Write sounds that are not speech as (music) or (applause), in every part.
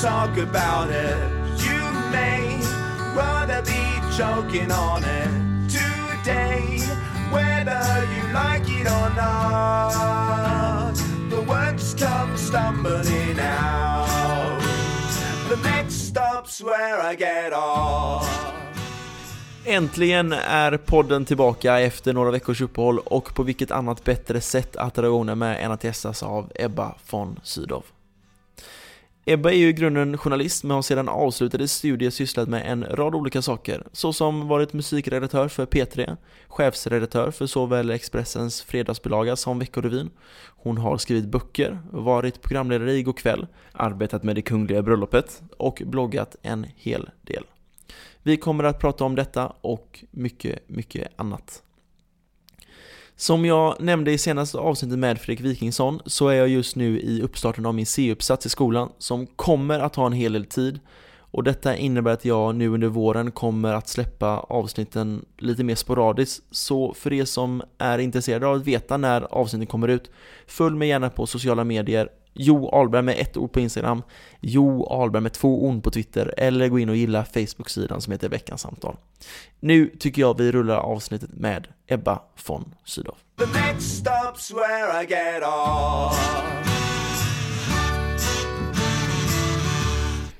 Talk about it. You may rather be choking on it today, whether you like it or not. The words come stumbling out. The next stop's where I get off. Äntligen är podden tillbaka efter några veckors uppehåll och på vilket annat bättre sätt att dra igång med än att gästas av Ebba von Sydow. Ebba är ju i grunden journalist men har sedan avslutade studier sysslat med en rad olika saker, såsom varit musikredaktör för P3, chefsredaktör för såväl Expressens fredagsbilaga som Veckorevyn. Hon har skrivit böcker, varit programledare i kväll, arbetat med det kungliga bröllopet och bloggat en hel del. Vi kommer att prata om detta och mycket, mycket annat. Som jag nämnde i senaste avsnittet med Fredrik Wikingsson så är jag just nu i uppstarten av min C-uppsats i skolan som kommer att ta en hel del tid. Och detta innebär att jag nu under våren kommer att släppa avsnitten lite mer sporadiskt. Så för er som är intresserade av att veta när avsnitten kommer ut följ mig gärna på sociala medier Jo Alberg med ett ord på Instagram, Jo Alberg med två ord på Twitter eller gå in och gilla Facebook-sidan som heter Veckans Samtal. Nu tycker jag vi rullar avsnittet med Ebba von Sydow. The next stop's where I get off.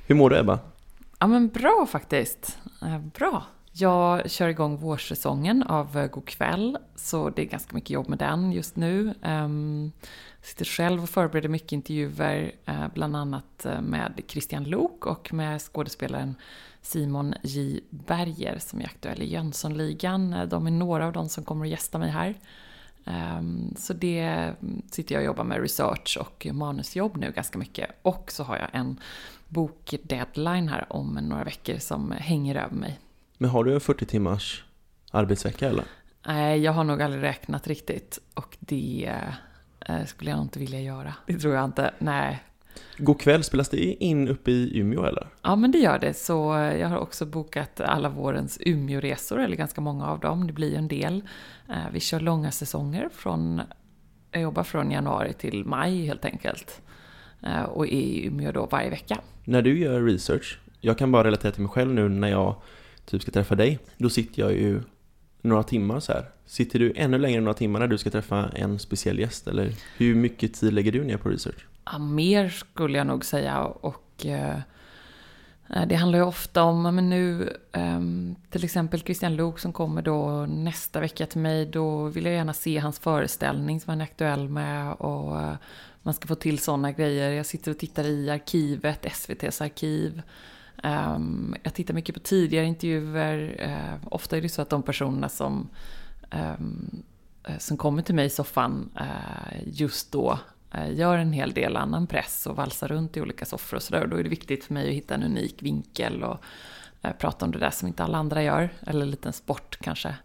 Hur mår du Ebba? Ja men bra faktiskt. Eh, Bra. Jag kör igång vårsäsongen av eh, God kväll, så det är ganska mycket jobb med den just nu. Sitter själv och förbereder mycket intervjuer, eh, bland annat eh, med Christian Lok och med skådespelaren Simon J. Berger som är aktuell i Jönssonligan. Eh, De är några av de som kommer att gästa mig här. Ehm, Så det sitter jag och jobbar med research och manusjobb nu ganska mycket. Och så har jag en bokdeadline här om några veckor som hänger över mig. Men har du en 40 timmars arbetsvecka eller? Nej, jag har nog aldrig räknat riktigt. Och det skulle jag nog inte vilja göra. Det tror jag inte. Nej. God kväll, spelas det in uppe i Umeå eller? Ja, men det gör det. Så eh, jag har också bokat alla vårens Umeåresor, eller ganska många av dem. Det blir en del. Eh, Vi kör långa säsonger från, jag jobbar från januari till maj helt enkelt. Eh, Och är i Umeå då varje vecka. När du gör research, jag kan bara relatera till mig själv nu när jag typ ska träffa dig. Då sitter jag ju några timmar så här. Sitter du ännu längre än några timmar när du ska träffa en speciell gäst? Eller hur mycket tid lägger du ner på research? Ja, mer skulle jag nog säga. Och eh, det handlar ju ofta om, men nu eh, till exempel Christian Lok som kommer då nästa vecka till mig. Då vill jag gärna se hans föreställning som han är aktuell med. Och eh, man ska få till sådana grejer. Jag sitter och tittar i arkivet, SVTs arkiv. Ehm, jag tittar mycket på tidigare intervjuer. Ehm, ofta är det så att de personerna som, som kommer till mig i soffan eh, just då eh, gör en hel del annan press och valsar runt i olika soffor och sådär. Då är det viktigt för mig att hitta en unik vinkel och eh, prata om det där som inte alla andra gör. Eller en liten sport kanske.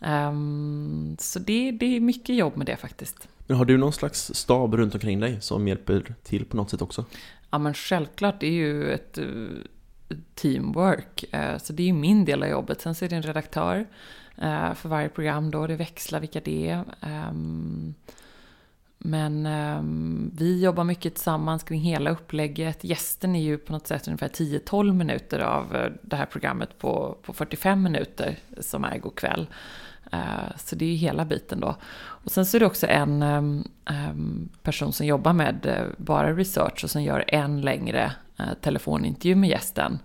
Ehm, så det, det är mycket jobb med det faktiskt. Men har du någon slags stab runt omkring dig som hjälper till på något sätt också? Ja men självklart, det är ju ett eh, teamwork. Eh, Så det är ju min del av jobbet. Sen så är det en redaktör eh, Eh, för varje program då. Det växlar vilka det är. Ehm, men ehm, vi jobbar mycket tillsammans kring hela upplägget. Gästen är ju på något sätt ungefär 10-12 minuter av eh, det här programmet på, på 45 minuter som är god kväll. Eh, så det är ju hela biten då. Och sen så är det också en ehm, person som jobbar med bara research och som gör en längre telefonintervju med gästen.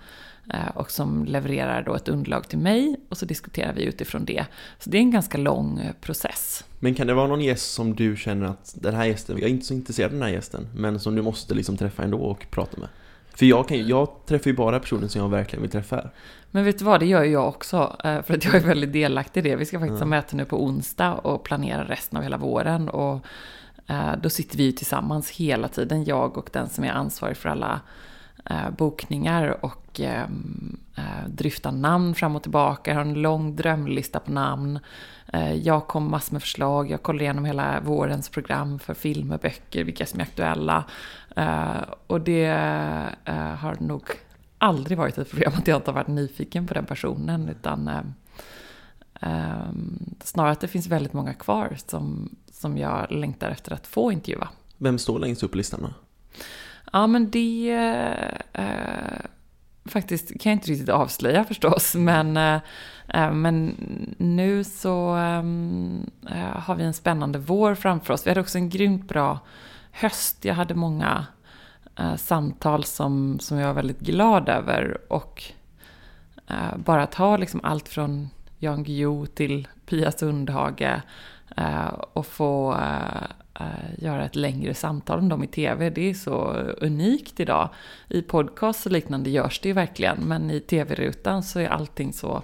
Och som levererar då ett underlag till mig och så diskuterar vi utifrån det. Så det är en ganska lång process. Men kan det vara någon gäst som du känner att den här gästen, jag är inte så intresserad av den här gästen, men som du måste liksom träffa ändå och prata med? För jag, kan, jag träffar ju bara personer som jag verkligen vill träffa här. Men vet du vad, det gör ju jag också. Eh, för att jag är väldigt delaktig i det. Vi ska faktiskt ha möte nu på onsdag och planera resten av hela våren. Och eh, då sitter vi ju tillsammans hela tiden, jag och den som är ansvarig för alla eh, bokningar och ehm, dryftar namn fram och tillbaka. Jag har en lång drömlista på namn. Eh, jag kom massor med förslag, jag kollade igenom hela vårens program för filmer, böcker, vilka som är aktuella. Eh, och det eh, har nog aldrig varit ett problem att jag inte har varit nyfiken på den personen, utan snarare att det finns väldigt många kvar som, som jag längtar efter att få intervjua. Vem står längst upp på listan då? Ja, men det... Eh, faktiskt kan jag inte riktigt avslöja förstås, men eh, eh, men nu så ehm, eh, har vi en spännande vår framför oss. Vi hade också en grymt bra höst. Jag hade många samtal som, som jag var väldigt glad över. Och bara att ha liksom allt från Jan Guillou till Pia Sundhage och få Eh, göra ett längre samtal om dem i tv. Det är så unikt idag. I podcast och liknande görs det ju verkligen, men i tv-rutan så är allting så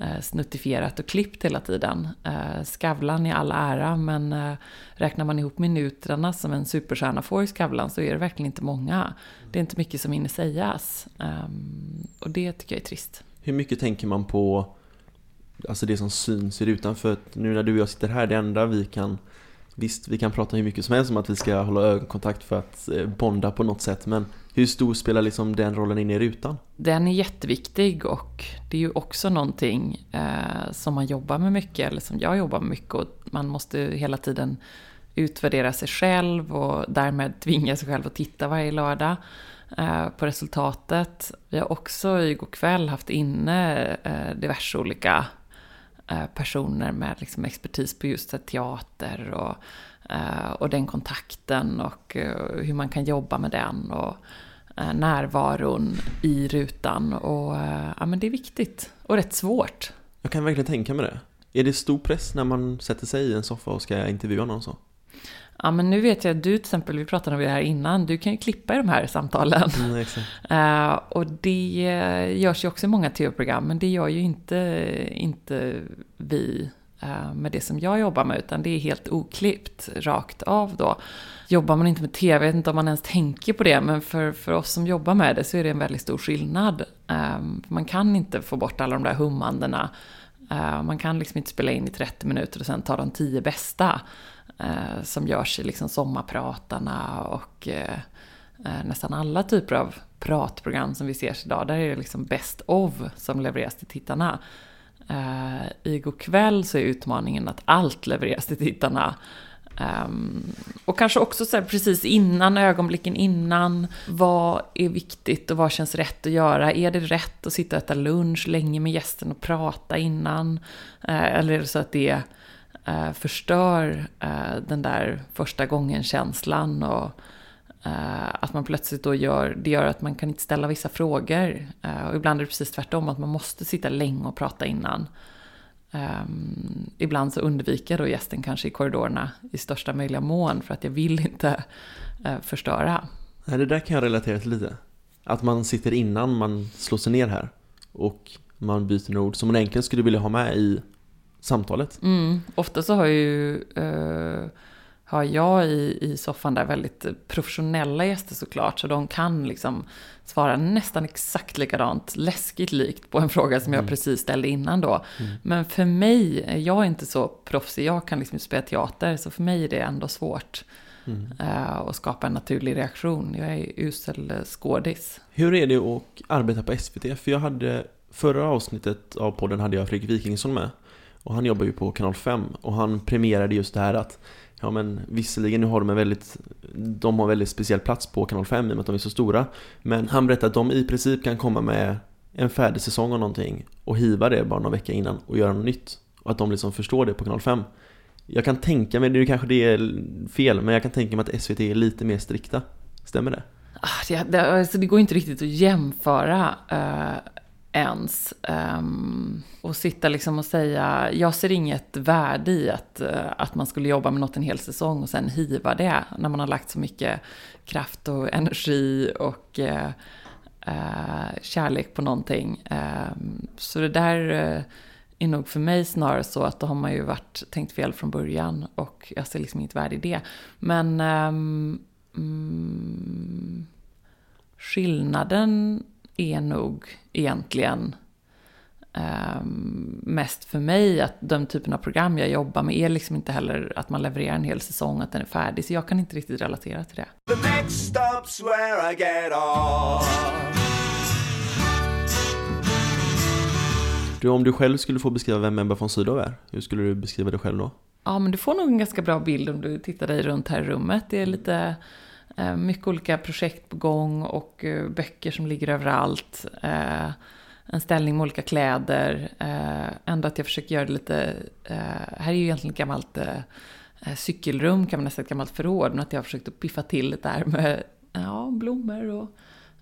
eh, snuttifierat och klippt hela tiden. Eh, Skavlan i all ära, men räknar man ihop minuterna som en superstjärna får i Skavlan så är det verkligen inte många. Det är inte mycket som hinner sägas. Ehm, och det tycker jag är trist. Hur mycket tänker man på alltså det som syns i rutan? För att nu när du och jag sitter här, det enda vi kan Visst, vi kan prata hur mycket som helst om att vi ska hålla ögonkontakt för att eh, bonda på något sätt, men hur stor spelar liksom den rollen in i rutan? Den är jätteviktig och det är ju också någonting eh, som man jobbar med mycket, eller som jag jobbar med mycket och man måste hela tiden utvärdera sig själv och därmed tvinga sig själv att titta varje lördag eh, på resultatet. Vi har också igår kväll haft inne eh, diverse olika Eh, personer med liksom expertis på just teater och, eh, och den kontakten och eh, hur man kan jobba med den. Och, närvaron i rutan. Och ja, men det är viktigt och rätt svårt. Jag kan verkligen tänka mig det. Är det stor press när man sätter sig i en soffa och ska intervjua någon så? Ja, men nu vet jag att du till exempel, vi pratade om det här innan, du kan ju klippa i de här samtalen. Mm, uh, (laughs) och det görs ju också i många tv-program, men det gör ju inte, inte vi uh, med det som jag jobbar med, utan det är helt oklippt rakt av då jobbar man inte med tv, jag vet inte om man ens tänker på det, men för, för oss som jobbar med det så är det en väldigt stor skillnad. Um, man kan inte få bort alla de där hummandena. Uh, man kan liksom inte spela in i 30 minuter och sen ta de 10 bästa eh, som görs i liksom Sommarpratarna och eh, eh, nästan alla typer av pratprogram som vi ser idag. Där är det liksom best of som levereras till tittarna. Eh, I kväll så är utmaningen att allt levereras till tittarna. Um, och kanske också så här, precis innan, ögonblicken innan. Vad är viktigt och vad känns rätt att göra? Är det rätt att sitta och äta lunch länge med gästen och prata innan? Uh, eller är det så att det eh, förstör eh, den där första gången-känslan? Och eh, att man plötsligt då gör, det gör att man kan inte ställa vissa frågor. Eh, och ibland är det precis tvärtom, att man måste sitta länge och prata innan. Um, ibland så undviker jag då gästen kanske i korridorerna i största möjliga mån för att jag vill inte uh, förstöra. Nej, det där kan jag relatera till lite. Att man sitter innan man slår sig ner här och man byter några ord som man egentligen skulle vilja ha med i samtalet. Mm, ofta så har ju uh, har jag i, i soffan där väldigt professionella gäster såklart, så de kan liksom svara nästan exakt likadant, läskigt likt på en fråga som jag mm. precis ställde innan då. Mm. Men för mig, jag är inte så proffsig, jag kan liksom inte spela teater, så för mig är det ändå svårt mm. uh, att skapa en naturlig reaktion. Jag är usel skådis. Hur är det att arbeta på SVT? För jag hade, förra avsnittet av podden hade jag Fredrik Wikingsson med. Och han jobbar ju på kanal 5 och han premierade just det här att Ja men visserligen nu har de en väldigt De har väldigt speciell plats på kanal 5 i och med att de är så stora Men han berättade att de i princip kan komma med en färdig säsong av någonting och hiva det bara någon vecka innan och göra något nytt. Och att de liksom förstår det på kanal 5. Jag kan tänka mig, det kanske det är fel, men jag kan tänka mig att SVT är lite mer strikta. Stämmer det? Ah, det, det, alltså det går inte riktigt att jämföra uh, ens. Um, och sitta liksom och säga, jag ser inget värde i att, eh, att man skulle jobba med något en hel säsong och sen hiva det. När man har lagt så mycket kraft och energi och uh, kärlek på någonting. Um, så det där är nog för mig snarare så att då har man ju varit tänkt fel från början och jag ser liksom inget värde i det. Men um, mm, skillnaden är nog egentligen um, mest för mig att den typen av program jag jobbar med är liksom inte heller att man levererar en hel säsong, att den är färdig. Så jag kan inte riktigt relatera till det. The next stop's where I get off. Du, om du själv skulle få beskriva vem Ebba von Sydow är, hur skulle du beskriva dig själv då? Ja, men du får nog en ganska bra bild om du tittar dig runt här i rummet. Det är lite eh, mycket olika projekt på gång och eh, böcker som ligger överallt. Eh, en ställning med olika kläder. Ändå att jag försöker göra det lite... Här är ju egentligen ett gammalt cykelrum, kan man nästan ett gammalt förråd. Men att jag har försökt att piffa till det där med ja, blommor och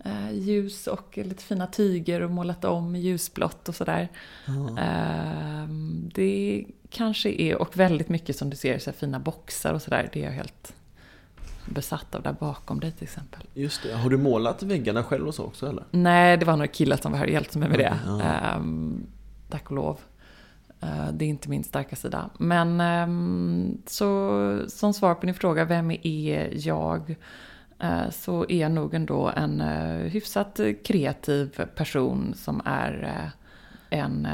eh, ljus och lite fina tyger och målat om i ljusblått och sådär. Mm. Eh, det kanske är, och väldigt mycket som du ser, så fina boxar och sådär. Det är jag helt besatt av där bakom dig till exempel. Just det, har du målat väggarna själv och så också eller? Nej, det var några killar som var här och hjälpte mig med det. Mm. Eh, tack och lov. Eh, det är inte min starka sida. Men ehm, så som svar på din fråga, vem är jag? Eh, så är jag nog ändå en eh, hyfsat kreativ person som är en,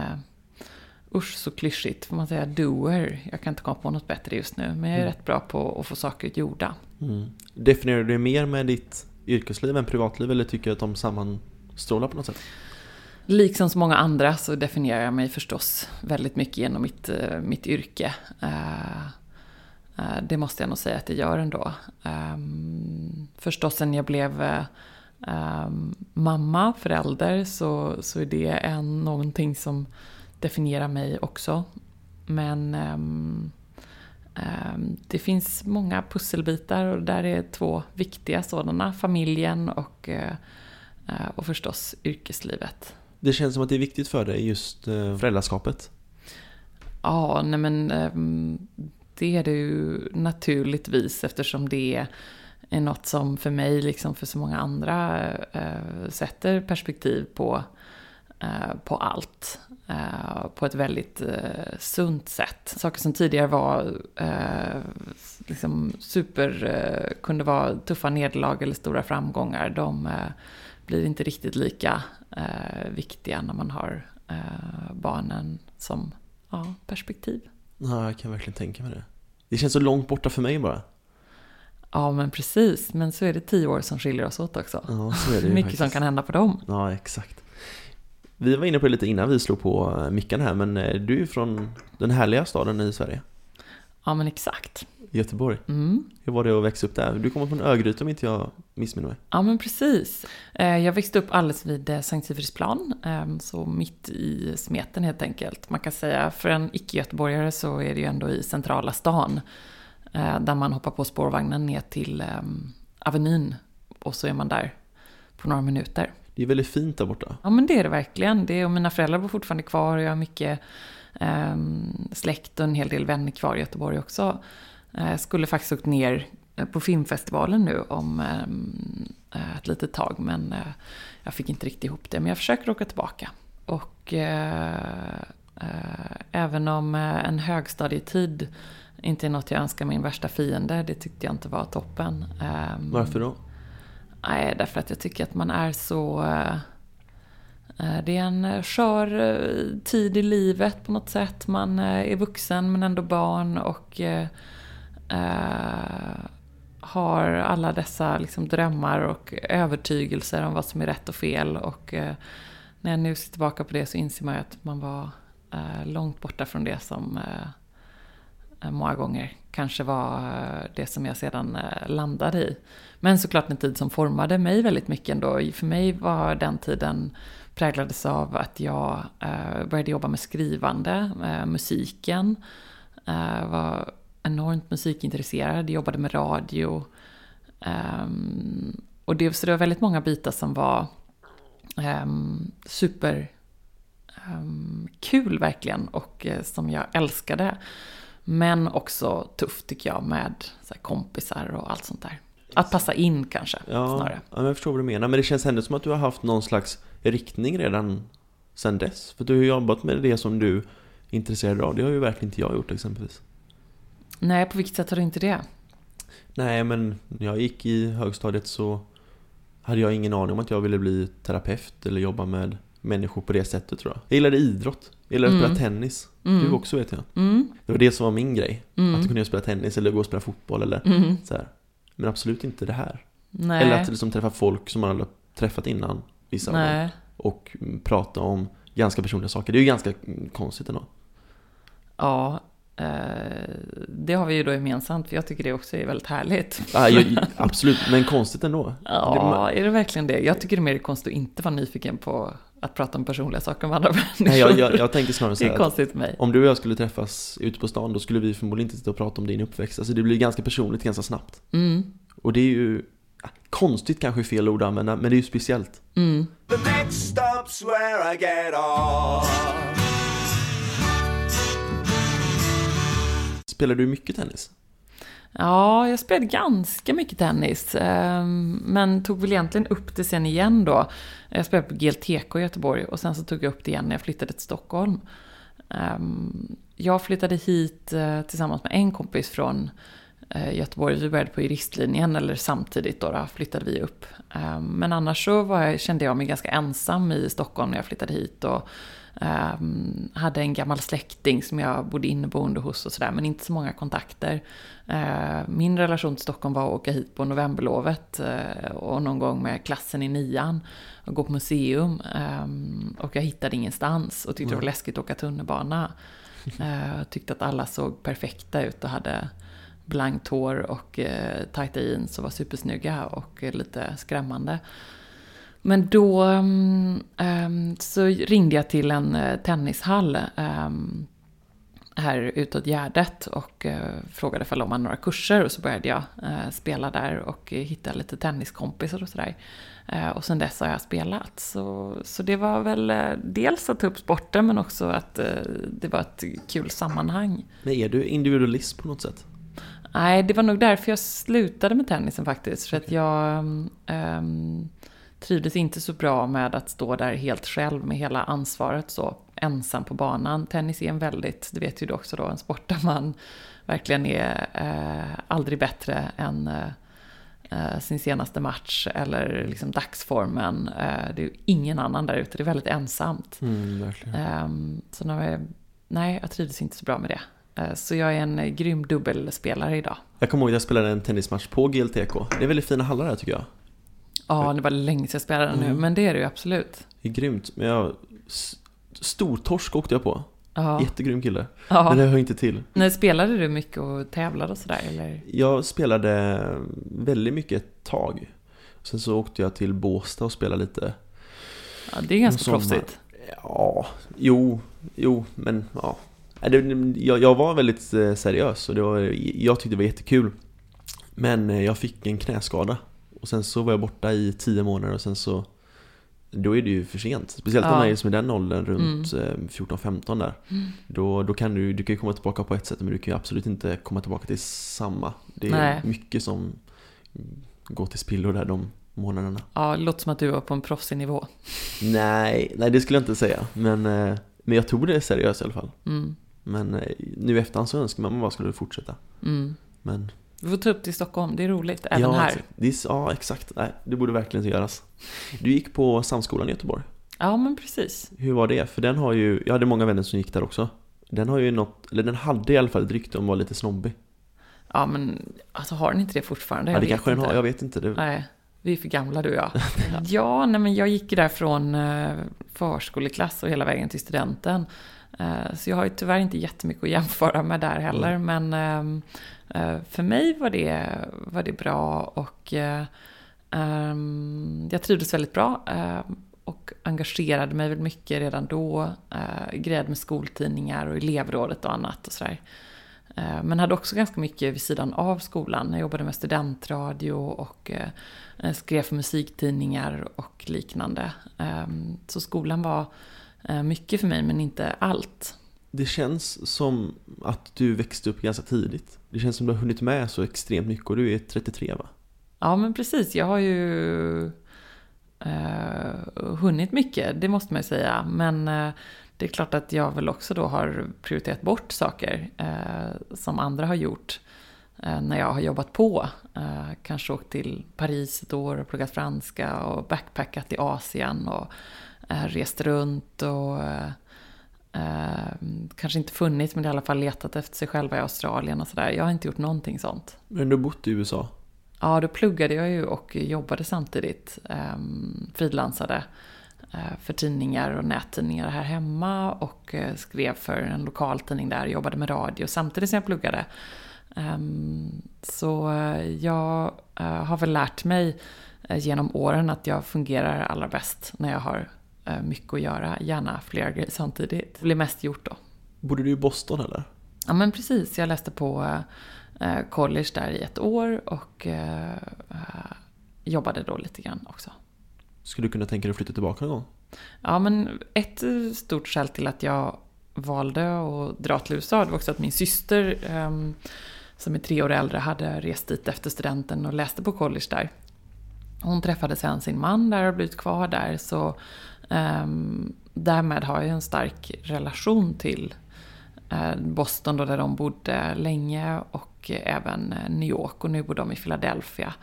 usch så klyschigt, får man säga doer. Jag kan inte komma på något bättre just nu, men jag är mm. rätt bra på att få saker gjorda. Mm. Definierar du det mer med ditt yrkesliv än privatliv eller tycker du att de sammanstrålar på något sätt? Liksom så många andra så definierar jag mig förstås väldigt mycket genom mitt, eh, mitt yrke. Eh, eh, det måste jag nog säga att det gör ändå. Ehm, förstås sen jag blev ehm, mamma, förälder, så, så är det en, någonting som definierar mig också. Men um, det finns många pusselbitar och där är två viktiga sådana. Familjen och, uh, och förstås yrkeslivet. Det känns som att det är viktigt för dig, just uh, föräldraskapet. Ja, nej men det är det ju naturligtvis eftersom det är något som för mig, liksom för så många andra, sätter perspektiv på, på allt. Äh, på ett väldigt sunt sätt. Saker som tidigare var liksom super, kunde vara tuffa nederlag eller stora framgångar, de blir inte riktigt lika viktiga när man har barnen som ja, perspektiv. Ja, jag kan verkligen tänka mig det. Det känns så långt borta för mig bara. Ja, men precis. Men så är det tio år som skiljer oss åt också. Ja, (laughs) Mycket som kan hända på dem. Ja, exakt. Vi var inne på det lite innan vi slog på eh, micken här, men eh, du är från den härliga staden i Sverige. Ja, men exakt. Göteborg. Mm. Hur var det att växa upp där? Du kommer från Örgryte om inte jag missminner mig. Ja, men precis. Eh, jag växte upp alldeles vid Sankt Sigfridsplan, ehm, så mitt i smeten helt enkelt. Man kan säga, för en icke-göteborgare så är det ju ändå i centrala stan. Där man hoppar på spårvagnen ner till ehm, Avenyn och så är man där på några minuter. Det är väldigt fint där borta. Ja, men det är det verkligen. Det, och mina föräldrar bor fortfarande kvar och jag har mycket um, släkt och en hel del vänner kvar i Göteborg också. Jag uh, skulle faktiskt åkt ner eh, på filmfestivalen nu om um, ett litet tag, men uh, jag fick inte riktigt ihop det. Men jag försöker åka tillbaka. Och uh, även om en högstadietid inte är något jag önskar min värsta fiende, det tyckte jag inte var toppen. Um, Varför då? Nej, därför att jag tycker att man är så eh, eh, det är en eh, skör tid i livet på något sätt. Man är vuxen men ändå barn och har alla dessa liksom, drömmar och övertygelser om vad som är rätt och fel. Och när jag nu ser tillbaka på det så inser man ju att man var långt borta från det som många gånger kanske var det som jag sedan landade i. Men såklart en tid som formade mig väldigt mycket ändå. För mig var den tiden präglades av att jag eh, började jobba med skrivande, eh, musiken, eh, var enormt musikintresserad, jobbade med radio. Ehm, och det, så det var väldigt många bitar som var superkul super ehm, kul verkligen och eh, som jag älskade. Men också tufft tycker jag med kompisar och allt sånt där. Att passa in kanske, ja, snarare. Ja, jag förstår vad du menar. Men det känns ändå som att du har haft någon slags riktning redan sen dess. För du har jobbat med det som du är intresserad av. Det har ju verkligen inte jag gjort exempelvis. Nej, på vilket sätt har du inte det? Nej, men när jag gick i högstadiet så hade jag ingen aning om att jag ville bli terapeut eller jobba med människor på det sättet tror jag. Jag gillade idrott. Jag gillade mm. att spela tennis. Mm. Du också vet jag. Mm. Det var det som var min grej. Mm. Att kunna spela tennis eller gå och spela fotboll eller mm. så här. Men absolut inte det här. Nej. Eller att liksom träffa folk som man aldrig träffat innan. Vissa Nej. Och prata om ganska personliga saker. Det är ju ganska konstigt ändå. Ja, Eh, det har vi ju då gemensamt, för jag tycker det också är väldigt härligt. Ah, jag, absolut, men konstigt ändå. (laughs) Ja, är det verkligen det? Jag tycker det är mer konstigt att inte vara nyfiken på att prata om personliga saker med andra (laughs) människor. Nej, jag, jag, jag tänker snarare så här. Det är konstigt för mig. Om du och jag skulle träffas ute på stan, då skulle vi förmodligen inte sitta och prata om din uppväxt. Alltså det blir ganska personligt ganska snabbt. Mm. Och det är ju, konstigt kanske är fel ord att använda, men det är ju speciellt. Mm. The next stop's where I get off. Spelar du mycket tennis? Ja, jag spelade ganska mycket tennis. Ehm, men tog väl egentligen upp det sen igen då. Jag spelade på GLTK i Göteborg och sen så tog jag upp det igen när jag flyttade till Stockholm. Ehm, jag flyttade hit eh, tillsammans med en kompis från eh, Göteborg. Vi började på juristlinjen, eller samtidigt då, då flyttade vi upp. Ehm, men annars så jag, kände jag mig ganska ensam i Stockholm när jag flyttade hit. Och Um, hade en gammal släkting som jag bodde inneboende hos och sådär, men inte så många kontakter. Uh, min relation till Stockholm var att åka hit på novemberlovet uh, och någon gång med klassen i nian och gå på museum. Um, och jag hittade ingenstans och tyckte mm. det var läskigt att åka tunnelbana. (laughs) Uh, tyckte att alla såg perfekta ut och hade blankt hår och uh, tajta jeans och var supersnygga och lite skrämmande. Men då um, så ringde jag till en uh, tennishall um, här utåt Gärdet och uh, frågade om man några kurser och så började jag uh, spela där och hitta lite tenniskompisar och sådär. och sen dess har jag spelat. Så, så det var väl dels att ta upp sporten men också att det var ett kul sammanhang. Men är du individualist på något sätt? Nej, det var nog därför jag slutade med tennisen faktiskt. För okay. att jag um, trivdes inte så bra med att stå där helt själv med hela ansvaret så ensam på banan. Tennis är en väldigt, det vet ju du också då, en sport där man verkligen är eh, aldrig bättre än eh, eh sin senaste match eller liksom dagsformen. Eh, det är ingen annan där ute, det är väldigt ensamt. Mm, ehm, så jag, nej, jag trivdes inte så bra med det. Eh, så jag är en grym dubbelspelare idag. Jag kommer ihåg att jag spelade en tennismatch på GLTK. Det är väldigt fina hallar här tycker jag. Ja, det var länge sedan jag spelade mm. nu, men det är det ju absolut. Det är grymt. Men jag... Stortorsk åkte jag på. Ja. Jättegrym kille. Ja. Men det hör inte till. När spelade du mycket och tävlade och sådär eller? Jag spelade väldigt mycket ett tag. Sen så åkte jag till Båstad och spelade lite. Ja, det är ganska proffsigt. Ja, jo, jo, men ja. Jag, jag var väldigt eh, seriös och det var, jag tyckte det var jättekul. Men eh, jag fick en knäskada och sen så var jag borta i tio månader och sen så Då är det ju för sent Speciellt om man är som i den åldern runt mm. 14-15 där mm. då, då kan du, du kan komma tillbaka på ett sätt men du kan absolut inte komma tillbaka till samma Det är Nej. mycket som går till spillo där de månaderna Ja, det låter som att du var på en proffsig nivå Nej, nej det skulle jag inte säga men, eh, men jag tog det seriöst i alla fall mm. Men eh, nu i efterhand så önskar man bara skulle fortsätta mm. Men vi får ta upp i Stockholm, det är roligt, även ja, här. Det är, ja, exakt. Nej, det borde verkligen göras. Du gick på Samskolan i Göteborg. Ja, men precis. Hur var det? För den har ju, jag hade många vänner som gick där också. Den har ju något, eller den hade i alla fall ett rykte om att vara lite snobbig. Ja, men alltså har den inte det fortfarande? Ja, det kanske den har, jag vet inte. Det... Nej, vi är för gamla du och jag. (laughs) ja, nej men jag gick ju där från eh, förskoleklass och hela vägen till studenten. Eh, så jag har ju tyvärr inte jättemycket att jämföra med där heller. Mm. Men eh, för mig var det, var det bra och ehm, jag trivdes väldigt bra. Och engagerade mig väl mycket redan då. Grejade med skoltidningar och elevrådet och annat och sådär. Men hade också ganska mycket vid sidan av skolan. Jag jobbade med studentradio och skrev för musiktidningar och liknande. Ehm, så skolan var Eh, mycket för mig, men inte allt. Det känns som att du växte upp ganska tidigt. Det känns som att du har hunnit med så extremt mycket och du är 33 va? Ja, men precis. Jag har ju eh, hunnit mycket, det måste man ju säga. Men eh, det är klart att jag väl också då har prioriterat bort saker eh, som andra har gjort eh, när jag har jobbat på. Eh, kanske åkt till Paris ett år och pluggat franska och backpackat i Asien och eh, rest runt och eh, eh, kanske inte funnits men i alla fall letat efter sig själva i Australien och sådär. Jag har inte gjort någonting sånt. Men du har bott i USA? Ja, då pluggade jag ju och jobbade samtidigt. Eh, frilansade för tidningar och nättidningar här hemma och eh, skrev för en lokaltidning där, jobbade med radio samtidigt som jag pluggade. Ehm, så jag har väl lärt mig genom åren att jag fungerar allra bäst när jag har Eh, mycket att göra, gärna flera grejer samtidigt. Det blir mest gjort då. Bodde du i Boston eller? Ja men precis, jag läste på eh, college där i ett år och eh, jobbade då lite grann också. Skulle du kunna tänka dig att flytta tillbaka någon gång? Ja men ett stort skäl till att jag valde att dra till USA det var också att min syster ehm, som är tre år äldre hade rest dit efter studenten och läste på college där. Hon träffade sen sin man där och blivit kvar där så Um, därmed har jag en stark relation till eh, Boston då där de bodde länge och eh, även New York och nu bor de i Philadelphia.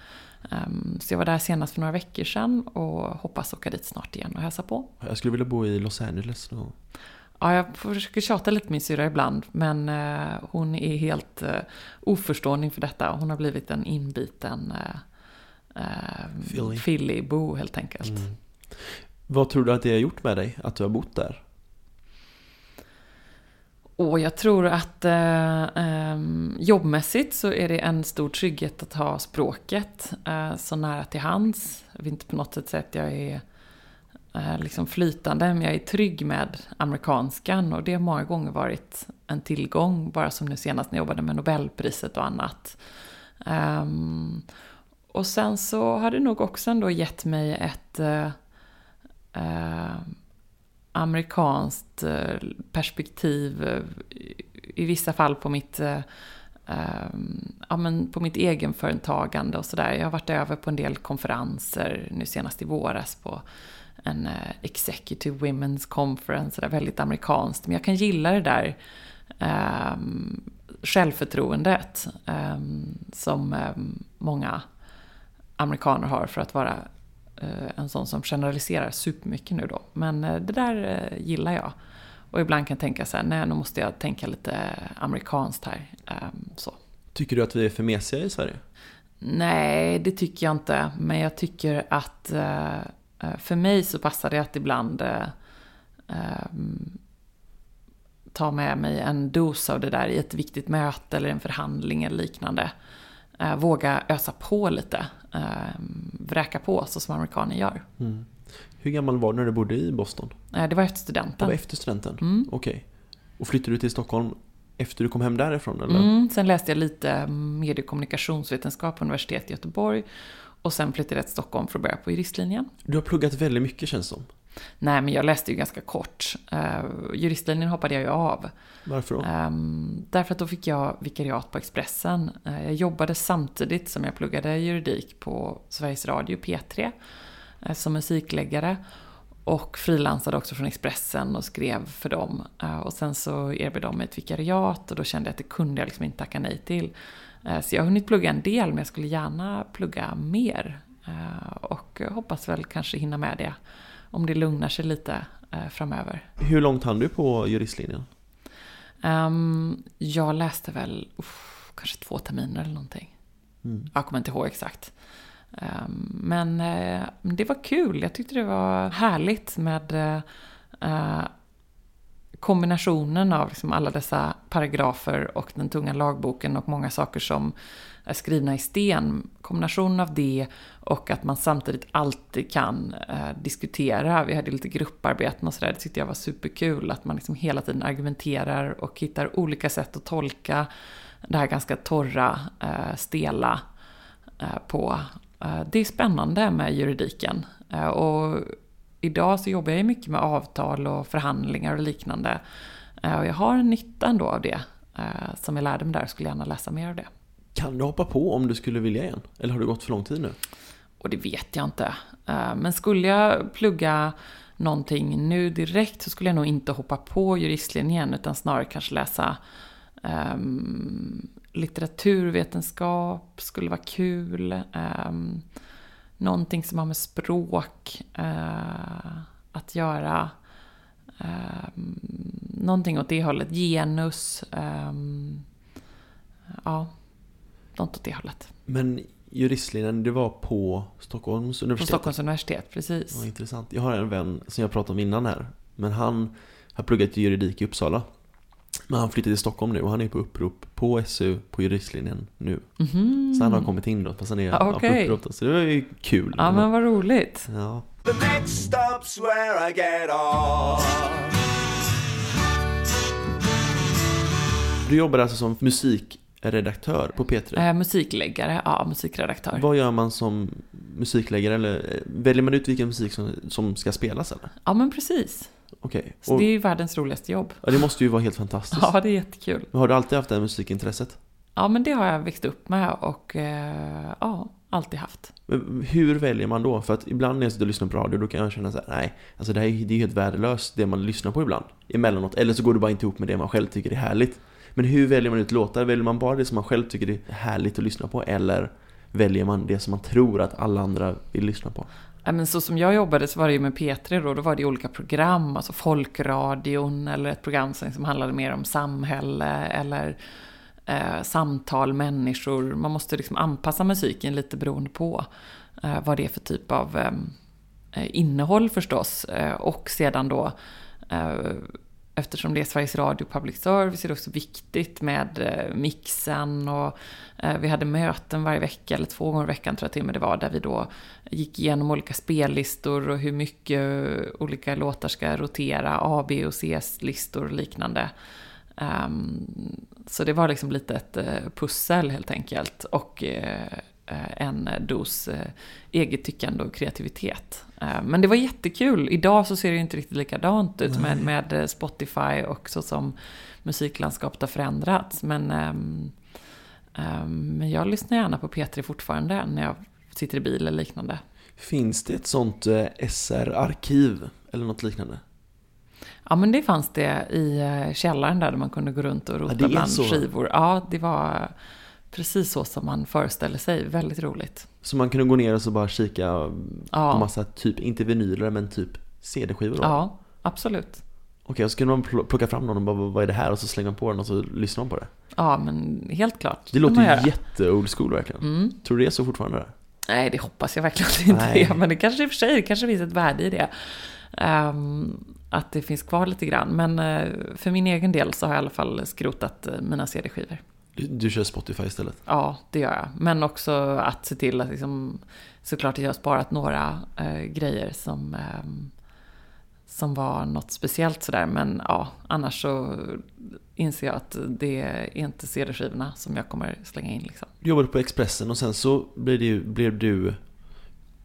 Um, så jag var där senast för några veckor sedan och hoppas åka dit snart igen och hälsa på. Jag skulle vilja bo i Los Angeles någon Ja, jag försöker tjata lite min syrra ibland, men uh, hon är helt uh, oförstående inför detta. Hon har blivit en inbiten uh, Philly-bo helt enkelt. Mm. Vad tror du att det har gjort med dig, att du har bott där? Och jag tror att eh, eh, jobbmässigt så är det en stor trygghet att ha språket eh, så nära till hands. Jag vill inte på något sätt säga att jag är eh, liksom flytande, men jag är trygg med amerikanskan och det har många gånger varit en tillgång, bara som nu senast när jag jobbade med Nobelpriset och annat. Ehm, och sen så har det nog också ändå gett mig ett eh, ehm, amerikanskt eh, perspektiv eh, i vissa fall på mitt, eh, ehm, ja, men på mitt egenföretagande och sådär. Jag har varit över på en del konferenser, nu senast i våras på en eh, Executive Women's Conference, där väldigt amerikanskt. Men jag kan gilla det där eh, självförtroendet eh, som eh, många amerikaner har för att vara en sån som generaliserar supermycket nu då. Men eh, det där eh, gillar jag. Och ibland kan jag tänka så här, nej nu måste jag tänka lite amerikanskt här. Ehm, så. Tycker du att vi är för mesiga i Sverige? Nej, det tycker jag inte. Men jag tycker att för mig så passar det att ibland ehm, ta med mig en dos av det där i ett viktigt möte eller en förhandling eller liknande. Våga ösa på lite eh, vräka på så som amerikaner gör. Mm. Hur gammal var du när du bodde i Boston? Eh, det var efter studenten. Det var efter studenten? Mm. Okej. Okay. Och flyttade du till Stockholm efter du kom hem därifrån? Eller? Mm, sen läste jag lite medie och kommunikationsvetenskap på universitetet i Göteborg. Och sen flyttade jag till Stockholm för att börja på juristlinjen. Du har pluggat väldigt mycket känns det som. Nej, men jag läste ju ganska kort. Uh, juristlinjen hoppade jag ju av. Varför då? Um, därför att då fick jag vikariat på Expressen. Uh, jag jobbade samtidigt som jag pluggade juridik på Sveriges Radio P3 uh, som musikläggare. Och frilansade också från Expressen och skrev för dem. och sen så erbjöd de mig ett vikariat och då kände jag att det kunde jag liksom inte tacka nej till. så jag har hunnit plugga en del men jag skulle gärna plugga mer. och hoppas väl kanske hinna med det om det lugnar sig lite eh, framöver. Hur långt hann du på juristlinjen? Um, jag läste väl uff, kanske två terminer eller någonting. Mm. Jag kommer inte ihåg exakt. Um, men uh, det var kul. Jag tyckte det var härligt med uh, kombinationen av liksom alla dessa paragrafer och den tunga lagboken och många saker som är skrivna i sten. Kombinationen av det och att man samtidigt alltid kan eh, diskutera. Vi hade lite grupparbeten och sådär. Det tyckte jag var superkul. Att man liksom hela tiden argumenterar och hittar olika sätt att tolka det här ganska torra, eh, stela eh, på. Eh, det är spännande med juridiken. Eh, och idag så jobbar jag mycket med avtal och förhandlingar och liknande. Eh, och jag har en nytta ändå av det eh, som jag lärde mig där och skulle gärna läsa mer av det. Kan du hoppa på om du skulle vilja igen? Eller har det gått för lång tid nu? Och det vet jag inte. Eh, men skulle jag plugga någonting nu direkt så skulle jag nog inte hoppa på juristlinjen utan snarare kanske läsa ehm, um, litteraturvetenskap skulle vara kul. Um, någonting som har med språk uh, att göra. Um, någonting åt det hållet. Genus. Um, ja, något åt det hållet. Men juristlinjen, det var på Stockholms universitet? På Stockholms universitet, precis. Ja, intressant. Jag har en vän som jag pratade om innan här. Men han har pluggat juridik i Uppsala. Men han flyttade till Stockholm nu och han är på upprop på SU på juristlinjen nu. Mm. Så han har kommit in då, fast han är ah, okay. på upprop. Så det var ju kul. Ja, men vad roligt. Ja. The next stop's where I get off. Du jobbar alltså som musikredaktör på P3? Eh, musikläggare, ja musikredaktör. Vad gör man som musikläggare? Eller eh, väljer man ut vilken musik som, som ska spelas eller? Ja men precis. Okej. Okay. Så det är ju världens roligaste jobb. Ja, det måste ju vara helt fantastiskt. Ja, det är jättekul. Men har du alltid haft det här musikintresset? Ja, men det har jag växt upp med och eh, ja, alltid haft. Men hur väljer man då? För att ibland när jag sitter och lyssnar på radio då kan jag känna så här, nej, alltså det här är, det är helt värdelöst det man lyssnar på ibland. Emellanåt. Eller så går det bara inte ihop med det man själv tycker är härligt. Men hur väljer man ut låtar? Väljer man bara det som man själv tycker är härligt att lyssna på? Eller väljer man det som man tror att alla andra vill lyssna på? men så som jag jobbade så var det ju med P3 då, då var det olika program, alltså folkradion eller ett program som handlade mer om samhälle eller eh, samtal, människor. Man måste liksom anpassa musiken lite beroende på eh, vad det är för typ av ehm, eh, innehåll förstås. Eh, och sedan då eh, eftersom det är Sveriges Radio Public Service är det också viktigt med eh, mixen och eh, vi hade möten varje vecka, eller två gånger i veckan tror jag till och med det var, där vi då gick igenom olika spellistor och hur mycket eh, olika låtar ska rotera, A, B och C-listor och liknande. Ehm, så det var liksom lite ett pussel helt enkelt. Och en dos eget tyckande och kreativitet. Eh, men det var jättekul. Idag så ser det ju inte riktigt likadant ut med, med Spotify och så som musiklandskapet har förändrats. Men, um, um, men jag lyssnar gärna på P3 fortfarande när jag sitter i bil eller liknande. Finns det ett sånt SR-arkiv eller något liknande? Ja, men det fanns det i källaren där, där man kunde gå runt och rota ja, bland så. skivor. Ja, det var precis så som man föreställer sig. Väldigt roligt. Så man kunde gå ner och så bara kika ja. på massa, typ, inte vinyler, men typ CD-skivor? Ja, absolut. Okej, och så kunde man plocka fram någon och bara, vad är det här? Och så slänger man på den och så lyssnar man på det? Ja, men helt klart. Det låter ju jätte-old school verkligen. Mm. Tror du det är så fortfarande? Nej, det hoppas jag verkligen inte Nej. Men det kanske i och för sig, det kanske finns ett värde i det. Um, att det finns kvar lite grann. Men uh, för min egen del så har jag i alla fall skrotat uh, mina CD-skivor. Du kör Spotify istället? Ja, det gör jag. Men också att se till att liksom, såklart att jag har sparat några eh, grejer som, eh, som var något speciellt sådär. Men ja, annars så inser jag att det är inte CD-skivorna som jag kommer slänga in. Liksom. Du jobbade på Expressen och sen så blev du, blev du,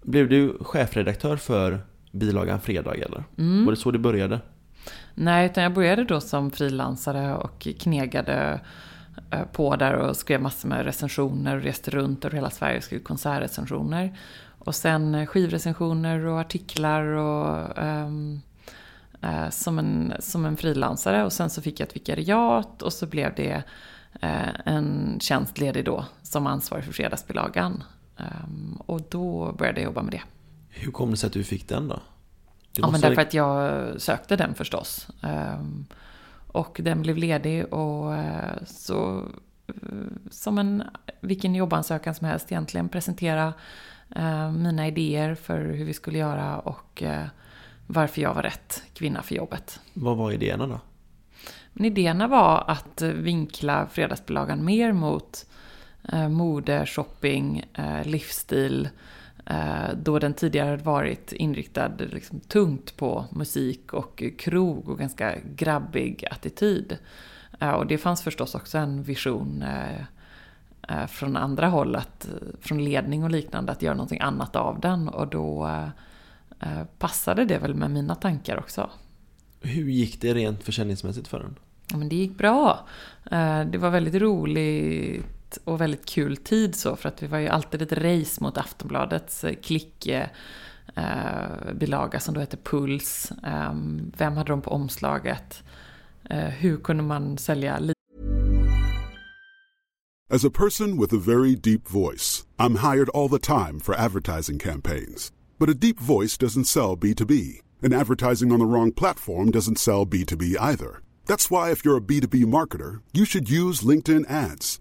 blev du chefredaktör för bilagan Fredag eller? Mm. Var det så det började? Nej, utan jag började då som frilansare och knegade på där och skrev massor med recensioner och reste runt över hela Sverige och skrev konsertrecensioner. Och sen eh, skivrecensioner och artiklar och um, uh, som, en, som en frilansare. Och sen så fick jag ett vikariat och så blev det uh, en tjänst ledig då som ansvarig för fredagsbilagan. Um, och då började jag jobba med det. Hur kom det sig att du fick den då? ja, men därför att jag sökte den förstås. Um, och den blev ledig och eh, så eh, som en vilken jobbansökan som helst egentligen presentera eh, mina idéer för hur vi skulle göra och varför jag var rätt kvinna för jobbet. Vad var idéerna då? Men idéerna var att vinkla fredagsbilagan mer mot eh, mode, shopping, eh, livsstil. Eh, då den tidigare hade varit inriktad liksom, tungt på musik och krog och ganska grabbig attityd. Eh, och det fanns förstås också en vision eh, från andra håll, att, från ledning och liknande, att göra någonting annat av den. Och då passade det väl med mina tankar också. Hur gick det rent försäljningsmässigt för den? Ja, men det gick bra. Det var väldigt roligt och väldigt kul tid så, för att vi var ju alltid ett race mot Aftonbladets eh, klickbilaga eh, som då hette Puls. Ehm, vem hade de på omslaget? Eh, hur kunde man sälja As a person with a very deep voice, I'm hired all the time for advertising campaigns. But a deep voice doesn't sell B2B, and advertising on the wrong platform doesn't sell B2B either. That's why, if you're a B2B marketer, you should use LinkedIn ads.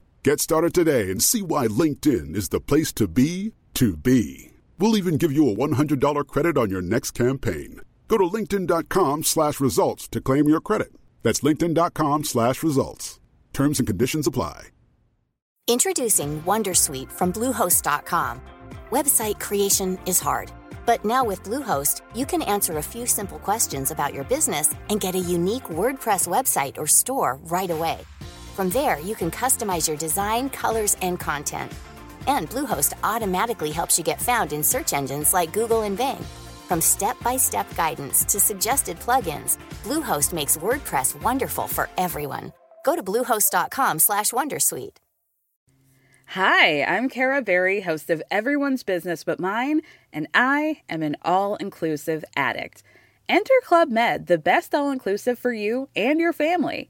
Get started today and see why LinkedIn is the place to be to be. We'll even give you a $100 credit on your next campaign. Go to linkedin.com slash results to claim your credit. That's linkedin.com slash results. Terms and conditions apply. Introducing Wondersuite from Bluehost.com. Website creation is hard, but now with Bluehost, you can answer a few simple questions about your business and get a unique WordPress website or store right away. From there, you can customize your design, colors, and content. And Bluehost automatically helps you get found in search engines like Google and Bing. From step-by-step guidance to suggested plugins, Bluehost makes WordPress wonderful for everyone. Go to bluehost.com/wondersuite. Hi, I'm Kara Berry, host of Everyone's Business But Mine, and I am an all-inclusive addict. Enter Club Med, the best all-inclusive for you and your family.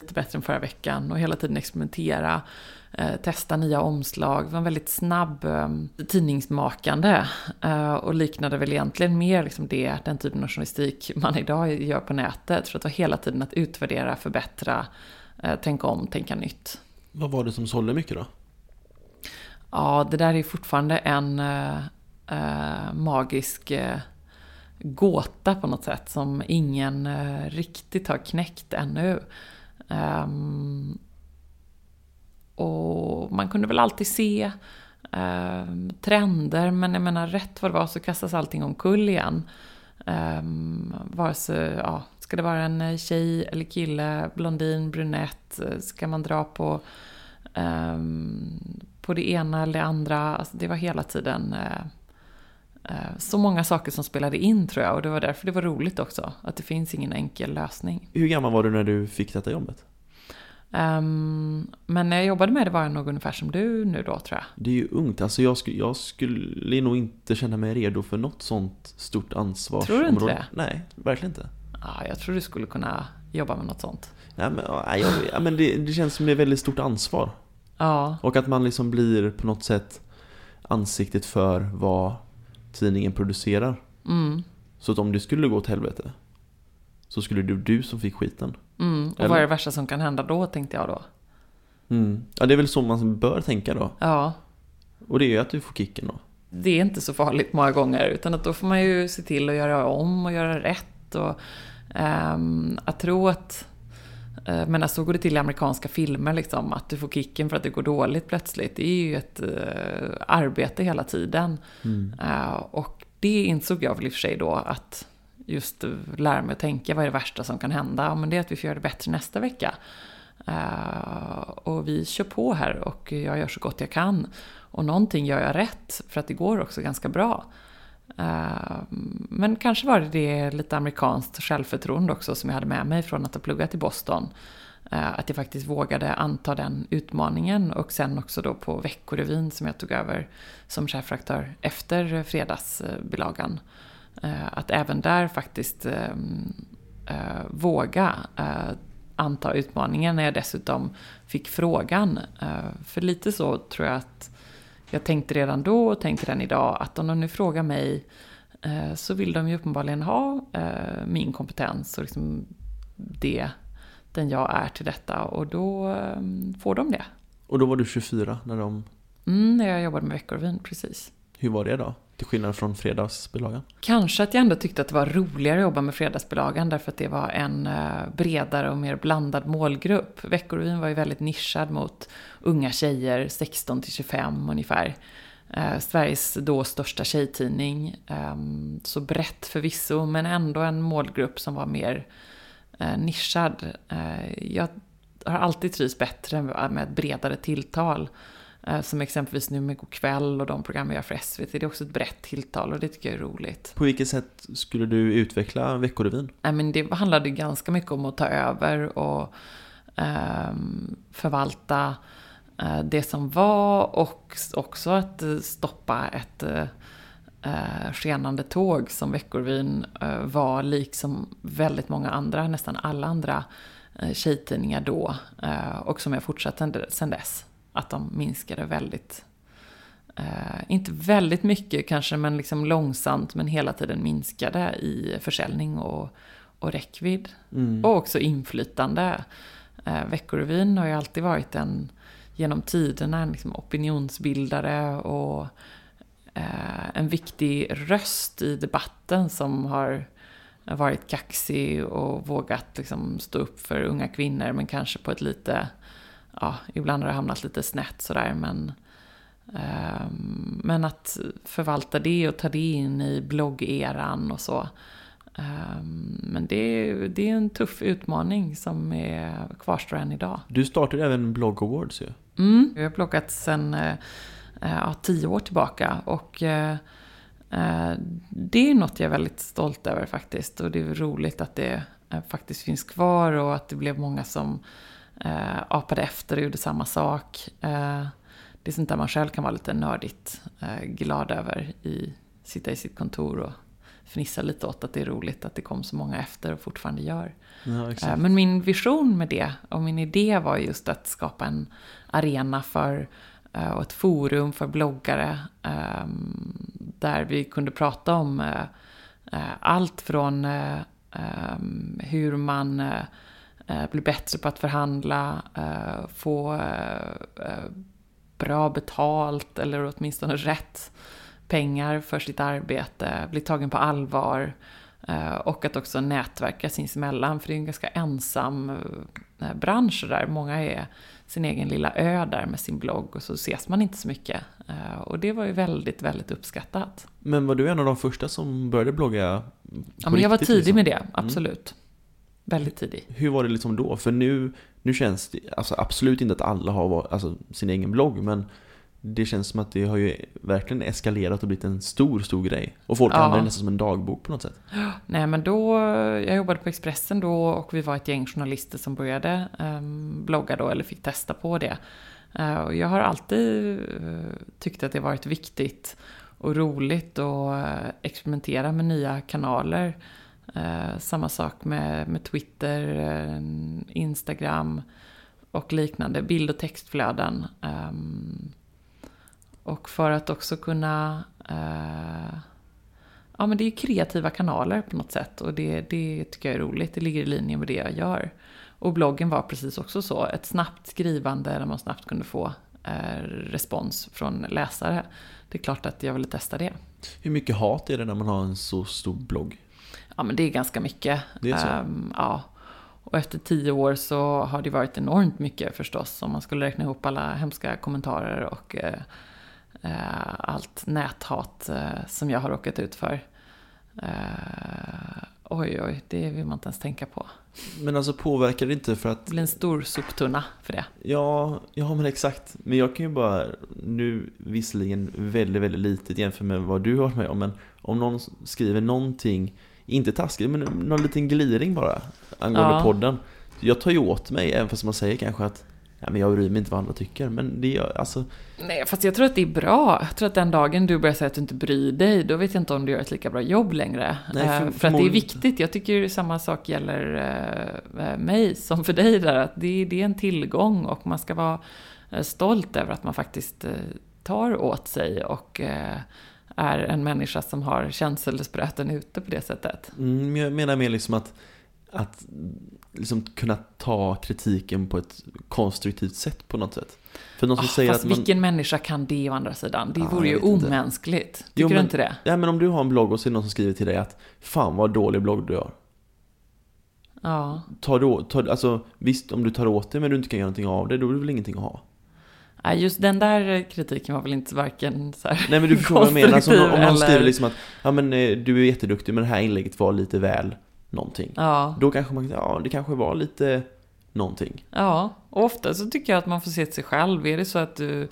Lite bättre än förra veckan och hela tiden experimentera. eh, testa nya omslag. Det var en väldigt snabb eh, tidningsmakande eh, och liknade väl egentligen mer liksom det, den typen av journalistik man idag gör på nätet. För att det var hela tiden att utvärdera, förbättra, eh, tänka om, tänka nytt. Vad var det som sålde mycket då? Ja, det där är fortfarande en magisk gåta på något sätt som ingen riktigt har knäckt ännu. Um, och man kunde väl alltid se um, trender, men jag menar rätt vad det var så kastas allting omkull igen. Um, vare sig, ja, ska det vara en tjej eller kille, blondin, brunett, ska man dra på, um, på det ena eller det andra. Alltså det var hela tiden uh, så många saker som spelade in tror jag och det var därför det var roligt också. Att det finns ingen enkel lösning. Hur gammal var du när du fick detta jobbet? Um, men när jag jobbade med det var jag nog ungefär som du nu då tror jag. Det är ju ungt, alltså jag, skulle, jag skulle nog inte känna mig redo för något sånt stort ansvar. Tror du inte det? Nej, verkligen inte. Ja, jag tror du skulle kunna jobba med något sånt. Nej, men, ja, men det, det känns som ett väldigt stort ansvar. Ja. Och att man liksom blir på något sätt ansiktet för vad tidningen producerar. Mm. Så att om det skulle gå åt helvete så skulle det du som fick skiten. Mm, och Eller? vad är det värsta som kan hända då, tänkte jag då. Mm. Ja, det är väl så man bör tänka då. Ja. Och det är ju att du får kicken då. Det är inte så farligt många gånger, utan att då får man ju se till att göra om och göra rätt. Och, um, att tro att men så går det till i amerikanska filmer, liksom, att du får kicken för att det går dåligt plötsligt. Det är ju ett uh, arbete hela tiden. Mm. Uh, och det insåg jag väl i och för sig då att just lära mig att tänka, vad är det värsta som kan hända? Ja, men det är att vi får göra det bättre nästa vecka. Eh, och vi kör på här och jag gör så gott jag kan. Och någonting gör jag rätt, för att det går också ganska bra. Ehm, men kanske var det det lite amerikanskt självförtroende också som jag hade med mig från att ha pluggat i Boston. Ehm, att jag faktiskt vågade anta den utmaningen och sen också då på Veckorevyn som jag tog över som chefredaktör efter fredagsbilagan. Ehm, att även där faktiskt eh, våga eh, anta utmaningen när jag dessutom fick frågan. För lite så tror jag att jag tänkte redan då och tänker än idag att om de nu frågar mig eh, så vill de ju uppenbarligen ha eh, min kompetens och liksom det, den jag är till detta och då eh, får de det. Och då var du 24 när de... Mm, när jag jobbade med Veckorevyn, precis. Hur var det då? Till skillnad från fredagsbilagan? Kanske att jag ändå tyckte att det var roligare att jobba med fredagsbilagan därför att det var en eh, bredare och mer blandad målgrupp. Veckorevyn var ju väldigt nischad mot unga tjejer, 16 till 25 ungefär. Eh, Sveriges då största tjejtidning. Eh, så brett förvisso, men ändå en målgrupp som var mer eh, nischad. Eh, jag har alltid trivts bättre med ett bredare tilltal. Eh, som exempelvis nu med Go'kväll och de program jag gör för SVT. Det är också ett brett tilltal och det tycker jag är roligt. På vilket sätt skulle du utveckla Veckorevyn? det handlade ganska mycket om att ta över och ehm, förvalta Eh, det som var och också att eh, stoppa ett eh, skenande tåg som Veckorevyn var, liksom väldigt många andra, nästan alla andra tjejtidningar då. Och som jag fortsatte sen dess. Att de minskade väldigt, inte väldigt mycket kanske, men liksom långsamt, men hela tiden minskade i försäljning och, och räckvidd. Mm. Och också inflytande. Veckorevyn har ju alltid varit en genom tiderna en liksom opinionsbildare och eh, en viktig röst i debatten som har varit kaxig och vågat liksom stå upp för unga kvinnor men kanske på ett lite, ja, ibland har det hamnat lite snett sådär men eh, men att förvalta det och ta det in i bloggeran och så. Eh, men det är, det är en tuff utmaning som är, kvarstår än idag. Du startade även Blog Awards ju. Mm. Jag har plockat sedan eh, ja, tio år tillbaka. Och eh, eh, det är något jag är väldigt stolt över faktiskt. Och det är roligt att det faktiskt finns kvar och att det blev många som eh, apade efter och gjorde samma sak. Eh, det är sånt där man själv kan vara lite nördigt eh, glad över. I, sitta i sitt kontor och fnissa lite åt att det är roligt att det kom så många efter och fortfarande gör. Ja, Men min vision med det och min idé var just att skapa en arena för eh, och ett forum för bloggare ehm, där vi kunde prata om eh, eh, allt från ehm, hur man blir bättre på att förhandla, få bra betalt eller åtminstone rätt pengar för sitt arbete, bli tagen på allvar och att också nätverka sinsemellan, för det är en ganska ensam bransch där. Många är sin egen lilla ö där med sin blogg och så ses man inte så mycket. Eh, och det var ju väldigt, väldigt uppskattat. Men var du en av de första som började blogga? Ja, men jag var tidig liksom? med det, mm. absolut. Mm. Väldigt tidig. Hur var det liksom då? För nu, nu känns det, alltså absolut inte att alla har alltså, sin egen blogg, men det känns som att det har ju verkligen eskalerat och blivit en stor, stor grej. Och folk ja. använder det nästan som en dagbok på något sätt. Nej men då, jag jobbade på Expressen då och vi var ett gäng journalister som började um, blogga då, eller fick testa på det. Uh, och jag har alltid uh, tyckt att det varit viktigt och roligt att uh, experimentera med nya kanaler. Eh, samma sak med, med Twitter, eh, Instagram och liknande, bild och textflöden. Eh, och för att också kunna... Eh, ja, men det är kreativa kanaler på något sätt. Och det, det tycker jag är roligt. Det ligger i linje med det jag gör. Och bloggen var precis också så. Ett snabbt skrivande där man snabbt kunde få eh, respons från läsare. Det är klart att jag ville testa det. Hur mycket hat är det när man har en så stor blogg? Ja, men det är ganska mycket. Det är så? Um, ja. Och efter tio år så har det varit enormt mycket förstås. Om man skulle räkna ihop alla hemska kommentarer och eh, Eh, allt näthat eh, som jag har råkat ut för. Eh, oj oj, det vill man inte ens tänka på. Men alltså påverkar det inte för att Det blir en stor soptunna för det. Ja, ja men exakt. Men jag kan ju bara, nu visserligen väldigt, väldigt litet jämfört med vad du har varit med om, men om någon skriver någonting, inte taskigt, men någon liten gliring bara, angående Ja. podden. Jag tar ju åt mig, även fast man säger kanske att ja, men jag bryr mig inte vad andra tycker, men det gör, alltså, Nej, fast jag tror att det är bra. Jag tror att den dagen du börjar säga att du inte bryr dig, då vet jag inte om du gör ett lika bra jobb längre. Nej, för- Eh, för att det är viktigt. Jag tycker samma sak gäller eh, eh, mig som för dig där. Att det, det är en tillgång och man ska vara stolt över att man faktiskt tar åt sig och är en människa som har känselspröten ute på det sättet. mm, jag menar mer liksom att, att liksom kunna ta kritiken på ett konstruktivt sätt på något sätt. För någon som Ah, säger fast att man, vilken människa kan det å andra sidan? Det Ja, vore ju omänskligt. Tycker Jo, du men- inte det? Ja men om du har en blogg och så är det någon som skriver till dig att Fan vad dålig blogg du har. Ja. Tar du, tar, alltså, visst, om du tar åt dig men du inte kan göra någonting av det, då är det väl ingenting att ha? Nej, just den där kritiken var väl inte varken så här Nej men du förstår vad jag menar, alltså, om, någon- om någon konstruktiv skriver liksom att Ja men eh, du är jätteduktig men det här inlägget var lite väl någonting. Ja, Då kanske man kan ja det kanske var lite någonting. ja, och ofta så tycker jag att man får se till sig själv. Är det så att du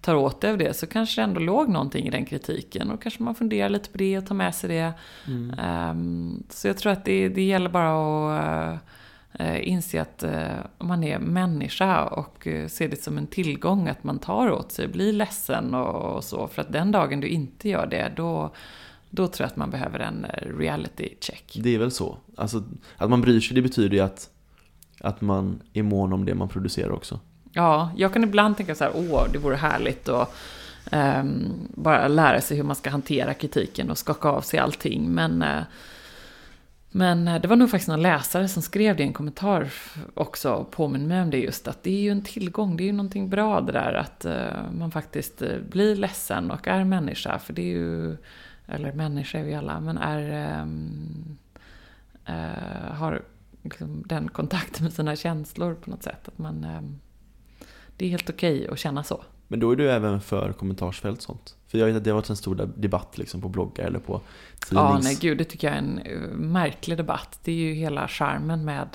tar åt dig av det så kanske det ändå låg någonting i den kritiken. Och kanske man funderar lite på det och tar med sig det. Ehm, så jag tror att det, det gäller bara att eh, inse att eh, man är människa och uh, se det som en tillgång att man tar åt sig, blir ledsen och, så. För att den dagen du inte gör det, då, då tror jag att man behöver en eh, reality check. Det är väl så. Alltså att man bryr sig det betyder ju att Att man är mån om det man producerar också. Ja, jag kan ibland tänka så här, åh, det vore härligt att ehm, bara lära sig hur man ska hantera kritiken och skaka av sig allting. Men, eh, men eh, det var nog faktiskt någon läsare som skrev det i en kommentar också och påminner mig om det just, att det är ju en tillgång, det är ju någonting bra det där att eh, man faktiskt eh, blir ledsen och är människa, för det är ju, eller människa är vi alla, men är, um, uh, har liksom den kontakten med sina känslor på något sätt. Att man, um, det är helt okej att känna så. Men då är du även för kommentarsfält och sånt. För jag vet att det har varit en stor debatt liksom på bloggar eller på Ja, nej gud, det tycker jag är en eh, märklig debatt. Det är ju hela charmen med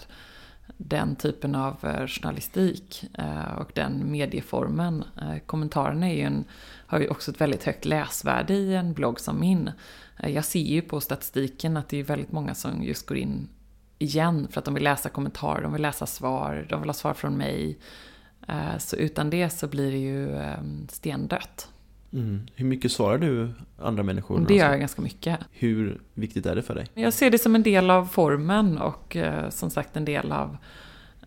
den typen av eh, journalistik eh, och den medieformen. Kommentarerna är ju en, har ju också ett väldigt högt läsvärde i en blogg som min. Jag ser ju på statistiken att det är väldigt många som just går in igen för att de vill läsa kommentarer, de vill läsa svar, de vill ha svar från mig. Eh, Så utan det så blir det ju eh, stendött. Mm. Hur mycket svarar du andra människor? Det gör alltså? jag ganska mycket. Hur viktigt är det för dig? Jag ser det som en del av formen och eh, som sagt en del av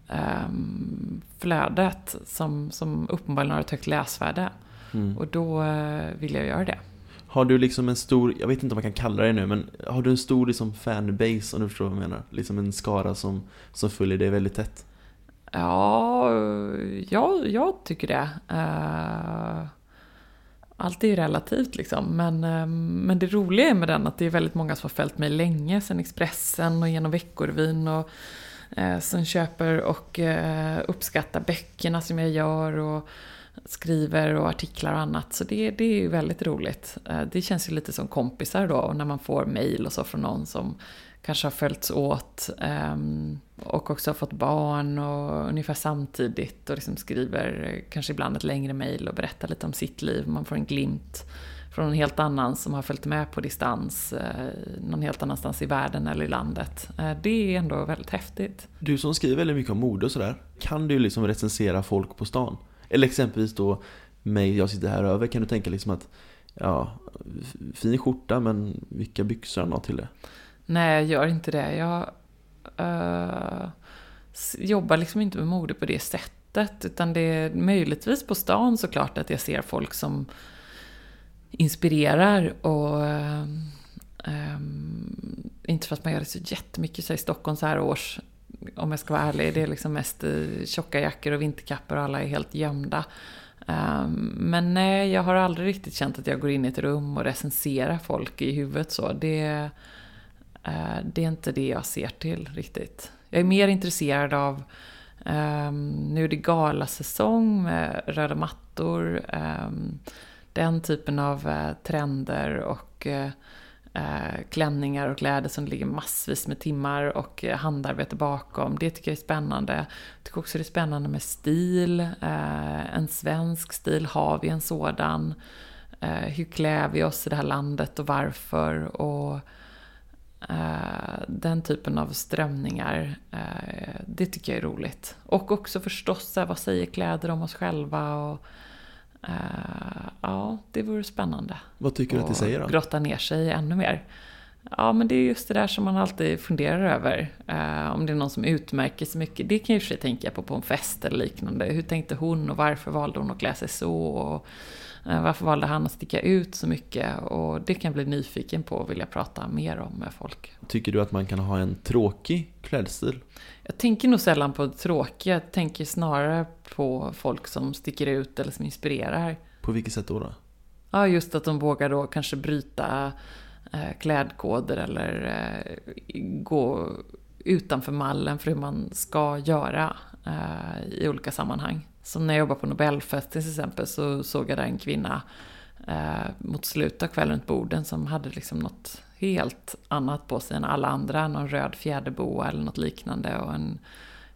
ehm, flödet som, som uppenbarligen har ett högt läsvärde. Mm. Och då eh, vill jag göra det. Har du liksom en stor, jag vet inte om man kan kalla det nu, men har du en stor liksom fanbase om du förstår vad jag menar? Liksom en skara som, som följer dig väldigt tätt? Ja, ja jag tycker det. Eh, allt är ju relativt liksom. Men, eh, men det roliga är med den att det är väldigt många som har följt mig länge, sen Expressen och genom Veckorevyn och eh, som köper och eh, uppskattar böckerna som jag gör och skriver och artiklar och annat. Så det, det är ju väldigt roligt. Det känns ju lite som kompisar då och när man får mail och så från någon som kanske har följts åt ehm, och också har fått barn och ungefär samtidigt och liksom skriver kanske ibland ett längre mejl och berättar lite om sitt liv. Man får en glimt från en helt annan som har följt med på distans eh, någon helt annanstans i världen eller i landet. Eh, det är ändå väldigt häftigt. Du som skriver väldigt mycket om mode och sådär, kan du liksom recensera folk på stan? Eller exempelvis då mig, jag sitter här över, kan du tänka liksom att Ja, fin skjorta men vilka byxor han har till det? Nej, jag gör inte det. Jag uh, jobbar liksom inte med mode på det sättet. Utan det är möjligtvis på stan såklart att jag ser folk som inspirerar och uh, um, inte för att man gör det så jättemycket så i Stockholm så här års. Om jag ska vara ärlig, det är liksom mest tjocka jackor och vinterkappor och alla är helt gömda. Men nej, jag har aldrig riktigt känt att jag går in i ett rum och recenserar folk i huvudet så. Det, Eh, det är inte det jag ser till riktigt. Jag är mer intresserad av Um, nu är det galasäsong med röda mattor. Um, den typen av uh, trender och uh, uh, klänningar och kläder som ligger massvis med timmar och uh, handarbete bakom. Det tycker jag är spännande. Jag tycker också det är spännande med stil. En svensk stil, har vi en sådan? Hur klär vi oss i det här landet och varför? Och eh, den typen av strömningar, eh, det tycker jag är roligt. Och också förstås, vad säger kläder om oss själva? Och, Uh, ja, det vore spännande. Vad tycker du att det säger då? grotta ner sig ännu mer. Ja, men det är just det där som man alltid funderar över. Uh, om det är någon som utmärker sig mycket. Det kan jag i och för sig tänka på på en fest eller liknande. Hur tänkte hon och varför valde hon att klä sig så? Och, uh, varför valde han att sticka ut så mycket? Och det kan jag bli nyfiken på och vilja prata mer om med folk. Tycker du att man kan ha en tråkig klädstil? Jag tänker nog sällan på tråkiga. Jag tänker snarare på folk som sticker ut eller som inspirerar. På vilket sätt då? då? Ja, just att de vågar då kanske bryta eh, klädkoder eller eh, gå utanför mallen för hur man ska göra eh, i olika sammanhang. Som när jag jobbade på Nobelfesten till exempel så såg jag där en kvinna eh, mot slutet av kvällen runt borden som hade liksom något helt annat på sig än alla andra. Någon röd fjäderboa eller något liknande och en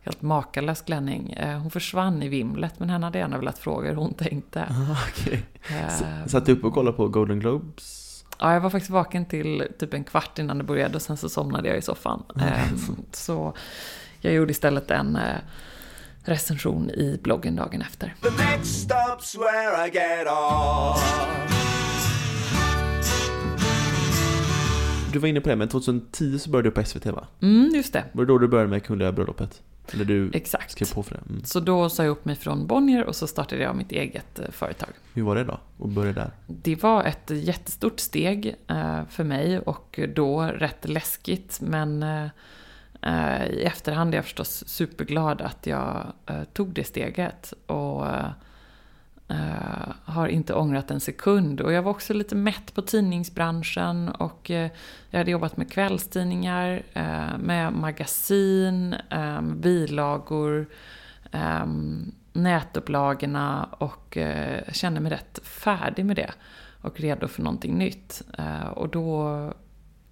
helt makalös klänning. Eh, hon försvann i vimlet men henne hade jag gärna velat fråga hur hon tänkte. (laughs) Ah, okay. Eh, Satt du upp och kollade på Golden Globes? Ja, jag var faktiskt vaken till typ en kvart innan det började och sen så somnade jag i soffan. (laughs) Eh, så jag gjorde istället en eh, recension i bloggen dagen efter. The next stop's where I get off. Du var inne på det, men 2010 så började du på SVT va? Mm, just det. Var det då du började med Kungliga bröllopet? Eller du Exakt. skrev på för det? Mm. Så då sa jag upp mig från Bonnier och så startade jag mitt eget eh, företag. Hur var det då? Att börja där? Det var ett jättestort steg eh, för mig och då rätt läskigt men eh, i efterhand är jag förstås superglad att jag eh, tog det steget och eh, har inte ångrat en sekund. Och jag var också lite mätt på tidningsbranschen och eh, jag hade jobbat med kvällstidningar, eh, med magasin, med bilagor, nätupplagorna och kände mig rätt färdig med det och redo för någonting nytt. Och då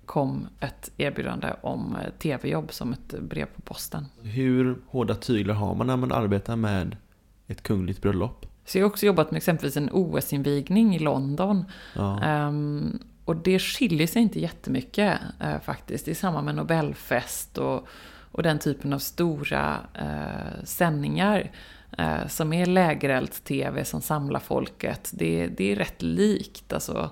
kom ett erbjudande om eh, tv-jobb som ett brev på posten. Hur hårda tyglar har man när man arbetar med ett kungligt bröllop? Så jag har också jobbat med exempelvis en OS-invigning i London. Ja. Ehm, och det skiljer sig inte jättemycket eh, faktiskt i samband med Nobelfest och, och den typen av stora eh, sändningar eh, som är lägerelds-tv som samlar folket. Det, det är rätt likt alltså,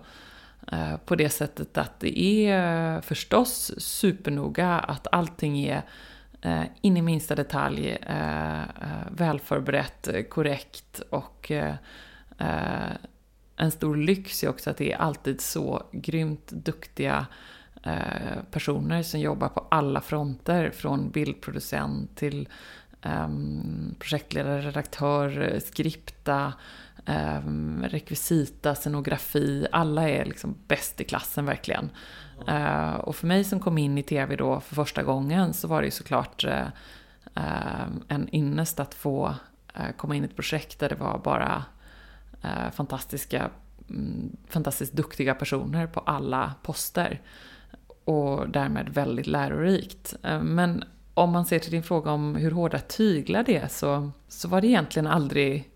Eh, på det sättet att det är eh, förstås supernoga att allting är eh, in i minsta detalj välförberett, korrekt och en stor lyx är också att det är alltid så grymt duktiga personer som jobbar på alla fronter. Från bildproducent till Ehm, projektledare, redaktör, skripta, ehm, rekvisita, scenografi. Alla är liksom bäst i klassen verkligen. Eh, och för mig som kom in i tv då för första gången så var det ju såklart eh, ehm, en ynnest att få eh, komma in i ett projekt där det var bara fantastiska, mm, fantastiskt duktiga personer på alla poster. Och därmed väldigt lärorikt. Men om man ser till din fråga om hur hårda tyglar det är så, så var det egentligen aldrig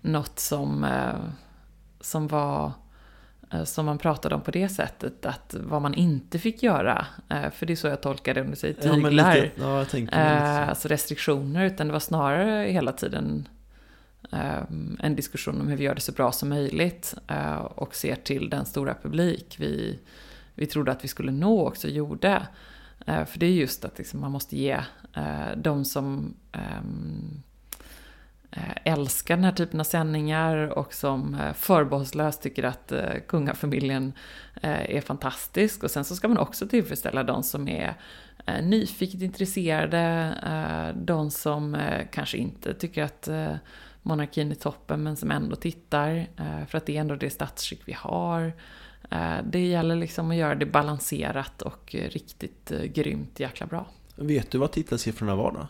något som, eh, som var eh, som man pratade om på det sättet, att vad man inte fick göra. Eh, För det är så jag tolkar det om du säger tyglar. Ja, lite, ja, jag tänkte Eh, så. alltså restriktioner, utan det var snarare hela tiden eh, en diskussion om hur vi gör det så bra som möjligt eh, och ser till den stora publik vi, vi trodde att vi skulle nå också gjorde. Eh, för det är just att liksom, man måste ge eh, de som ehm, eh, älskar den här typen av sändningar och som eh, förbehållslöst tycker att eh, kungafamiljen eh, är fantastisk. Och sen så ska man också tillfredsställa de som är eh, nyfiket intresserade, eh, de som eh, kanske inte tycker att eh, monarkin är toppen men som ändå tittar, eh, för att det är ändå det statsskick vi har. Eh, det gäller liksom att göra det balanserat och eh, riktigt eh, grymt jäkla bra. Vet du vad tittarsiffrorna var då?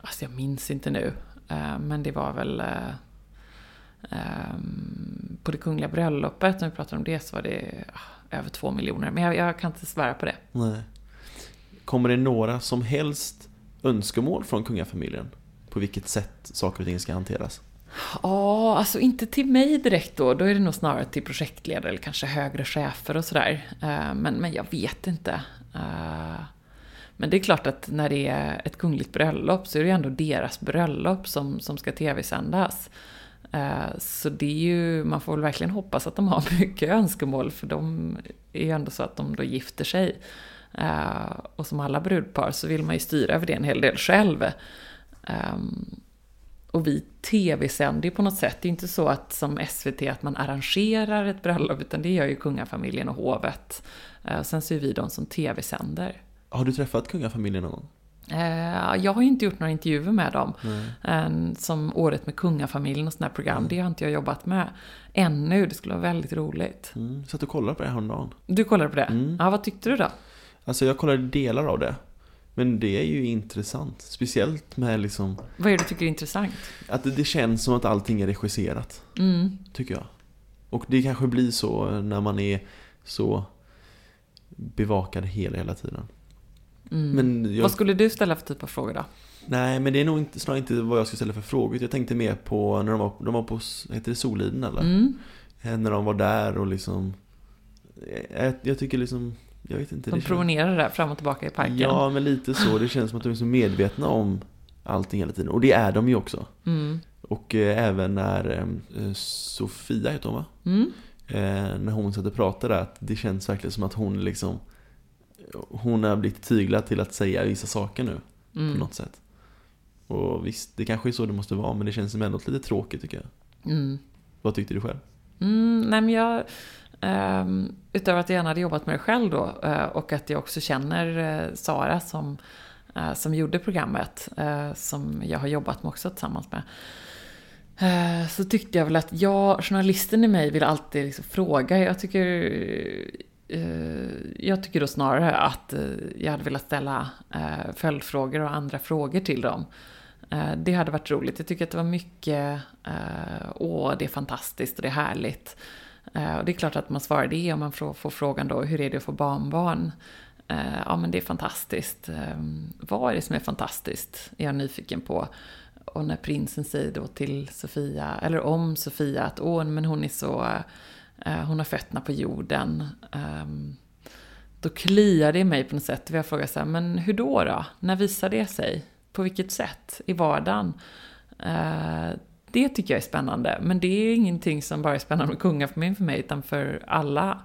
Alltså jag minns inte nu. Men det var väl... eh, Ehm, på det kungliga bröllopet, när vi pratar om det, så var det ah, över två miljoner. Men jag, jag kan inte svära på det. Nej. Kommer det några som helst önskemål från kungafamiljen? På vilket sätt saker och ting ska hanteras? Ja, alltså inte till mig direkt då. Då är det nog snarare till projektledare eller kanske högre chefer och sådär. Eh, men, men jag vet inte. Eh, men det är klart att när det är ett kungligt bröllop så är det ju ändå deras bröllop som, som ska tv-sändas. Eh, så det är ju, man får väl verkligen hoppas att de har (laughs) mycket önskemål för de är ju ändå så att de då gifter sig. Och som alla brudpar så vill man ju styra över det en hel del själv. Ehm, och vi tv-sänder ju på något sätt. Det är inte så att som SVT att man arrangerar ett bröllop, utan det gör ju kungafamiljen och hovet. Eh, Sen så är vi de som tv-sänder. Har du träffat kungafamiljen någon gång? Eh, Jag har ju inte gjort några intervjuer med dem. Eh, Som Året med kungafamiljen och sådana program, det har inte jag jobbat med ännu. Det skulle vara väldigt roligt. Mm, så att du kollade på det häromdagen. Du kollade på det? Ja, vad tyckte du då? Alltså jag kollade delar av det. Men det är ju intressant. Speciellt med liksom Vad är det du tycker är intressant? att det, det känns som att allting är regisserat. Mm. Tycker jag. Och det kanske blir så när man är så bevakad hela, hela tiden. Men jag, Mm. Vad skulle du ställa för typ av frågor då? Nej, men det är nog inte, snarare inte vad jag ska ställa för frågor. Jag tänkte mer på när de var, de var på, heter det Soliden eller? Mm. Eh, När de var där och liksom eh, jag, jag tycker liksom, jag vet inte. De det känns- promenerar där fram och tillbaka i parken. Ja, men lite så. Det känns som att de är så medvetna om allting hela tiden. Och det är de ju också. Mm. Och eh, även när eh, Sofia heter hon va? Mm. Eh, när hon satt och pratade att det känns verkligen som att hon liksom Hon har blivit tyglad till att säga vissa saker nu Mm. på något sätt. Och visst, det kanske är så det måste vara men det känns som ändå lite tråkigt tycker jag. Mm. Vad tyckte du själv? Mm, nej men jag, Ehm, utöver att jag gärna hade jobbat med det själv då eh, och att jag också känner eh, Sara som, eh, som gjorde programmet, som jag har jobbat med också tillsammans med. Så tyckte jag väl att jag, journalisten i mig vill alltid liksom fråga. Jag tycker, jag tycker då snarare att jag hade velat ställa följdfrågor och andra frågor till dem. Det hade varit roligt. Jag tycker att det var mycket, åh, det är fantastiskt och det är härligt. Eh, och det är klart att man svarar det om man får, frågan då, hur är det att få barnbarn? Eh, ja, men det är fantastiskt. Ehm, vad är det som är fantastiskt? Är jag nyfiken på. Och när prinsen säger då till Sofia, eller om Sofia, att åh, men hon är så, eh, hon har fötterna på jorden. Ehm, då kliar det i mig på något sätt. Jag frågar så här, men hur då då? När visar det sig? På vilket sätt? I vardagen? Det tycker jag är spännande. Men det är ingenting som bara är spännande med kungafamiljen för mig, utan för alla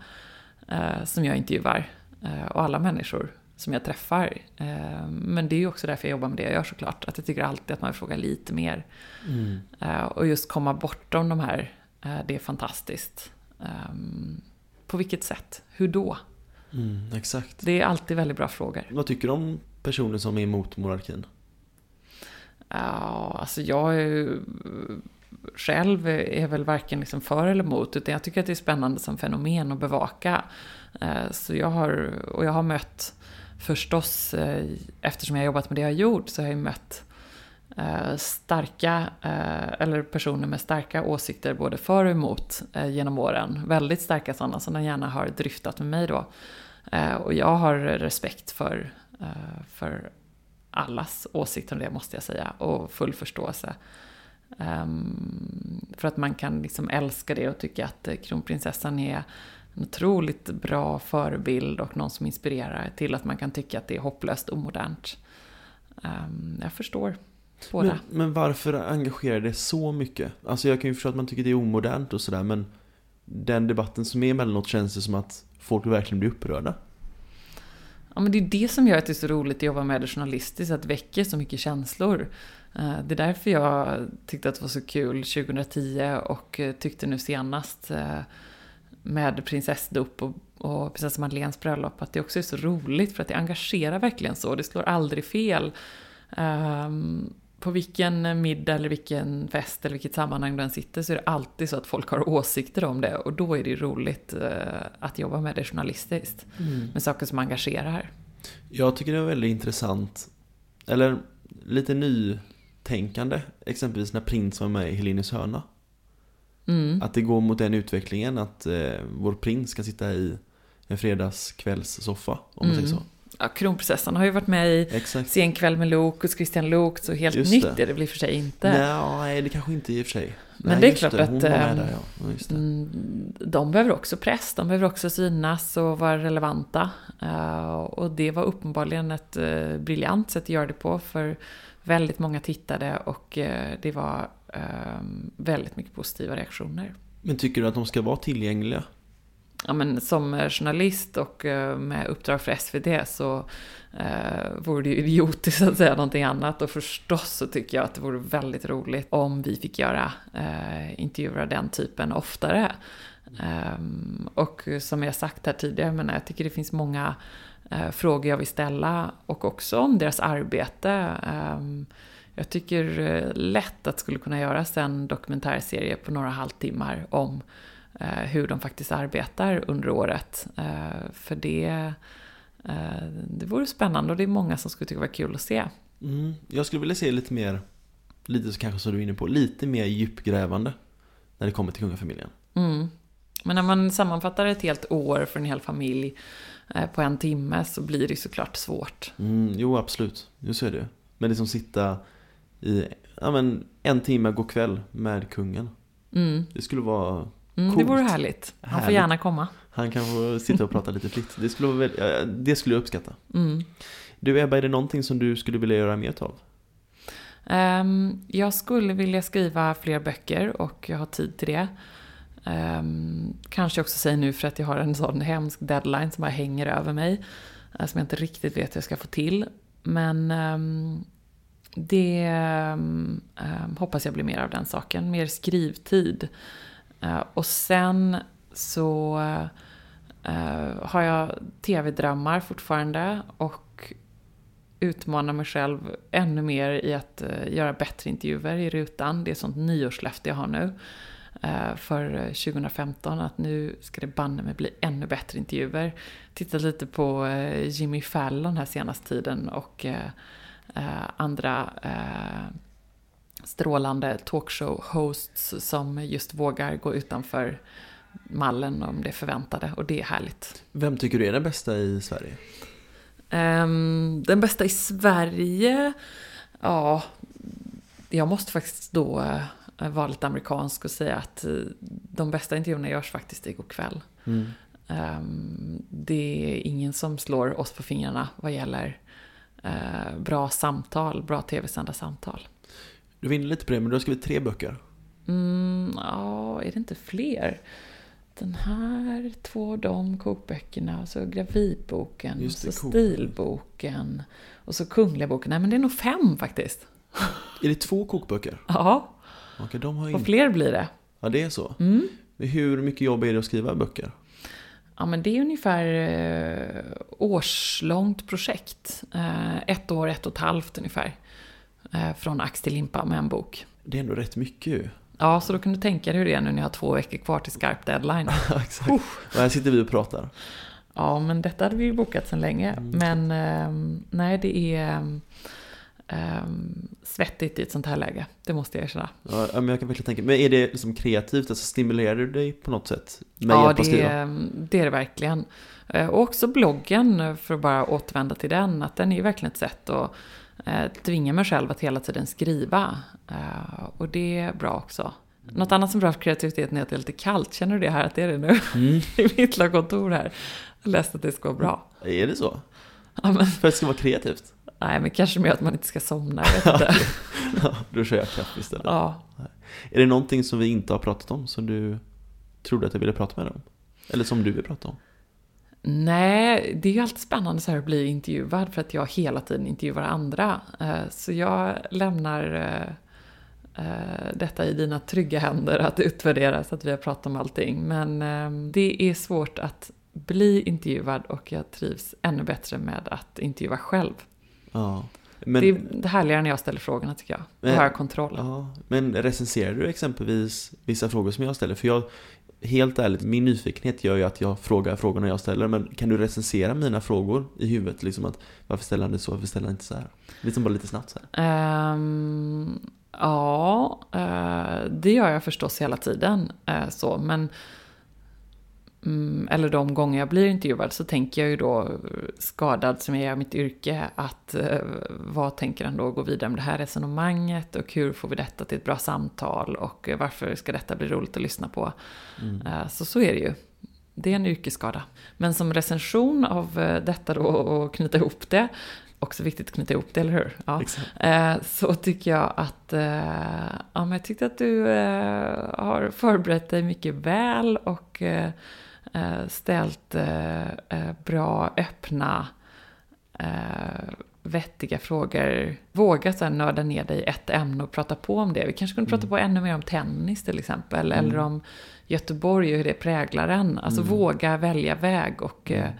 eh, som jag intervjuar. eh, Och alla människor som jag träffar. Eh, Men det är ju också därför jag jobbar med det jag gör såklart. Att jag tycker alltid att man vill fråga lite mer. Eh, Och just komma bortom de här, eh, det är fantastiskt. Ehm, På vilket sätt? Hur då? Mm, exakt. Det är alltid väldigt bra frågor. Vad tycker du om personer som är emot monarkin? Alltså jag är själv är väl varken liksom för eller emot, utan jag tycker att det är spännande som fenomen att bevaka. Eh, så jag har, och jag har mött förstås, eh, eftersom jag har jobbat med det jag har gjort, så har jag mött eh, starka, eller personer med starka åsikter både för och emot genom åren. Väldigt starka sådana som de gärna har dryftat med mig då. Och jag har respekt för, för allas åsikter om det måste jag säga och full förståelse. Um, för att man kan liksom älska det och tycka att eh, kronprinsessan är en otroligt bra förebild och någon som inspirerar till att man kan tycka att det är hopplöst omodernt. Um, jag förstår båda. Men, men varför engagerar det så mycket? Alltså jag kan ju förstå att man tycker det är omodernt och sådär men Den debatten som är emellanåt känns det som att folk verkligen blir upprörda. Ja, men det är det som gör att det är så roligt att jobba med det journalistiskt, att det väcker så mycket känslor. Eh, det är därför jag tyckte att det var så kul 2010 och eh, tyckte nu senast eh, med prinsessdop och, och prinsessa Madeleines bröllop att det också är så roligt för att det engagerar verkligen så. Det slår aldrig fel. Ehm, på vilken middag eller vilken fest eller vilket sammanhang du än sitter så är det alltid så att folk har åsikter om det och då är det roligt eh, att jobba med det journalistiskt. Med saker som engagerar. Jag tycker det var väldigt intressant Eller lite nytänkande Exempelvis när Prins var med i Helenius hörna Mm. Att det går mot den utvecklingen att eh, vår prins ska sitta i en fredagskvällssoffa, om man Mm. säger så. Ja, kronprinsessan har ju varit med i Exakt. Sen kväll med Luke hos Christian Luke, så helt Just nytt det. är det väl i och för sig inte. Nej, det kanske inte i och för sig. Men Nej, det är klart Hon att, ehm, där, ja. det. Mm, de behöver också press, de behöver också synas och vara relevanta. Eh, och det var uppenbarligen ett uh, briljant sätt att göra det på för väldigt många tittade och eh, det var eh, väldigt mycket positiva reaktioner. Men tycker du att de ska vara tillgängliga? Ja, men som eh, journalist och eh, med uppdrag för SVT så eh, vore det ju idiotiskt att säga någonting annat. Och förstås så tycker jag att det vore väldigt roligt om vi fick göra eh, intervjuer av den typen oftare. Eh, och som jag sagt här tidigare, men jag tycker det finns många eh, frågor jag vill ställa och också om deras arbete. Ehm, jag tycker eh, lätt att det skulle kunna göras en dokumentärserie på några halvtimmar om hur de faktiskt arbetar under året. Eh, för det, eh, det vore spännande och det är många som skulle tycka det var kul att se. Mm. Jag skulle vilja se lite mer, lite så kanske som du är inne på, lite mer djupgrävande när det kommer till kungafamiljen. Mm. Men när man sammanfattar ett helt år för en hel familj eh, på en timme så blir det såklart svårt. Mm, jo, absolut. Jo, så är det. Men det är som sitta i ja, men, en timme går kväll med kungen. Mm. Det skulle vara... Mm, det vore härligt. Han får Härligt. gärna komma. Han kan få sitta och prata lite fritt. Det skulle, väl, det skulle jag uppskatta. Mm. Du Ebba, är det någonting som du skulle vilja göra mer av? Ehm, jag skulle vilja skriva fler böcker och jag har tid till det. Ehm, kanske också säga nu för att jag har en sån hemsk deadline som bara hänger över mig. eh, Som jag inte riktigt vet hur jag ska få till. Men ehm, det hoppas jag blir mer av den saken. Mer skrivtid. Eh, och sen så eh, har jag tv-drömmar fortfarande. Och utmanar mig själv ännu mer i att eh, göra bättre intervjuer i rutan. Det är ett sånt nyårslöfte jag har nu för 2015 att nu ska det banne mig bli ännu bättre intervjuer. Tittat lite på Jimmy Fallon här senaste tiden och andra strålande talkshow-hosts som just vågar gå utanför mallen om det förväntade och det är härligt. Vem tycker du är den bästa i Sverige? Ehm, den bästa i Sverige? Ja, jag måste faktiskt då eh, vara lite amerikansk och säga att eh, de bästa intervjuerna görs faktiskt igår kväll. Mm. Ehm, det är ingen som slår oss på fingrarna vad gäller eh, bra samtal, bra tv-sända samtal. Du var inne lite på det, men du har skrivit tre böcker. Mm, ja, är det inte fler? Den här, två de kokböckerna, och så gravidboken, det, och så kokböcker. stilboken, och så kungliga boken. Nej, men det är nog fem faktiskt. Är det två kokböcker? Ja, Okej, de har och inte... fler blir det. Ja, det är så. Mm. Hur mycket jobb är det att skriva böcker? Ja, men det är ungefär eh, årslångt projekt. Eh, ett år, ett och ett halvt ungefär. Eh, från ax till limpa med en bok. Det är ändå rätt mycket ju. Ja, så då kan du tänka dig hur det är nu när jag har två veckor kvar till skarp deadline. (laughs) Exakt. Och här sitter vi och pratar. Ja, men detta hade vi ju bokat sedan länge. Mm. Men ehm, nej, det är um, svettigt i ett sånt här läge. Det måste jag erkänna. Ja, men jag kan verkligen tänka Men är det liksom kreativt? Alltså stimulerar du dig på något sätt? Med ja, det, är- det är det verkligen. Eh, Och också bloggen, för att bara återvända till den, att den är ju verkligen ett sätt att eh, tvinga mig själv att hela tiden skriva. Eh, Och det är bra också. Något annat som är bra för kreativiteten är att det är lite kallt. Känner du det här att det är det nu? Mm. (laughs) I mitt lilla kontor här. Jag läste att det ska vara bra. Är det så? Ja, men, För att det ska vara kreativt? nej, men kanske mer att man inte ska somna. Jag vet inte. (laughs) Ja, då kör jag kaffe istället. Ja. Är det någonting som vi inte har pratat om som du trodde att jag ville prata med dig om? Eller som du vill prata om? Nej, det är ju alltid spännande så här att bli intervjuad för att jag hela tiden intervjuar andra. Eh, Så jag lämnar eh, eh, detta i dina trygga händer att utvärdera så att vi har pratat om allting. Men eh, det är svårt att bli intervjuad och jag trivs ännu bättre med att intervjua själv. Ja. Men, Det är det härligare när jag ställer frågorna tycker jag. Då har jag kontroll. ja, men recenserar du exempelvis vissa frågor som jag ställer? För jag, helt ärligt, min nyfikenhet gör ju att jag frågar frågorna jag ställer. Men kan du recensera mina frågor i huvudet? Liksom att varför ställer han det så? Varför ställer han inte så här? Liksom bara lite snabbt så här. Um, ja, eh, det gör jag förstås hela tiden. Eh, så, men Mm, eller de gånger jag blir intervjuad så tänker jag ju då, skadad som jag är i mitt yrke, att eh, vad tänker han då gå vidare med det här resonemanget och hur får vi detta till ett bra samtal och varför ska detta bli roligt att lyssna på? Mm. Eh, så så är det ju. Det är en yrkesskada. Men som recension av eh, detta då och knyta ihop det, också viktigt att knyta ihop det, eller hur? Ja. Eh, så tycker jag att, eh, ja men jag tyckte att du eh, har förberett dig mycket väl och Eh, ställt eh, eh, bra, öppna, vettiga frågor. Våga här nörda ner dig i ett ämne och prata på om det. Vi kanske kunde mm. prata på ännu mer om tennis till exempel. Mm. Eller om Göteborg och hur det präglar en. Alltså mm. våga välja väg och mm.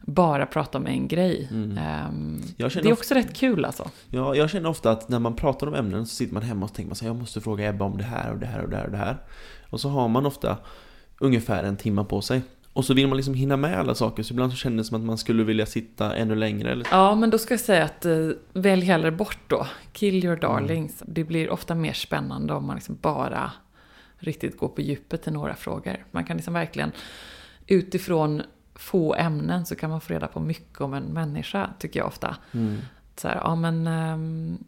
bara prata om en grej. Mm. Um, det är också ofta, rätt kul alltså. Ja, jag känner ofta att när man pratar om ämnen så sitter man hemma och tänker man så här, jag måste fråga Ebba om det här och det här och det här och det här. Och så har man ofta ungefär en timme på sig. Och så vill man liksom hinna med alla saker, så ibland så kändes det som att man skulle vilja sitta ännu längre. Eller? Ja, men då ska jag säga att eh, välj hellre bort då. Kill your darlings. Mm. Det blir ofta mer spännande om man liksom bara riktigt går på djupet i några frågor. Man kan liksom verkligen utifrån få ämnen så kan man få reda på mycket om en människa, tycker jag ofta. Mm. Så här, ja men um,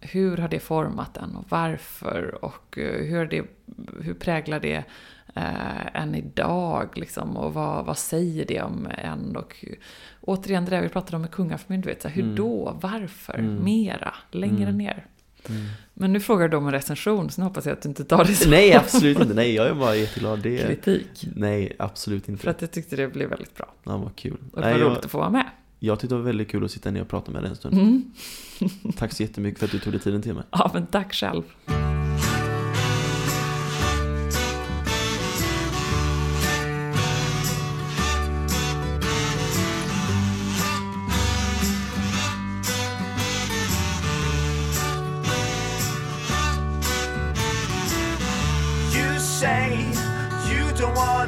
hur har det format en och varför och uh, hur, det, hur präglar det eh, än idag. Liksom, och vad, vad säger det om en? Och återigen det där vi pratade om med kungafamiljen. Vet, så här, hur mm. då? Varför? Mm. Mera? Längre mm. ner? Mm. Men nu frågar du om en recension, så nu hoppas jag att du inte tar det så. Nej, absolut inte. Nej, jag är bara jätteglad. Det. Kritik? Nej, absolut inte. För att jag tyckte det blev väldigt bra. Ja, vad kul. Och det var Nej, roligt jag... att få vara med. Jag tyckte det var väldigt kul att sitta ner och prata med dig en stund. Mm. tack så jättemycket för att du tog dig tiden till mig. Ja, men tack själv.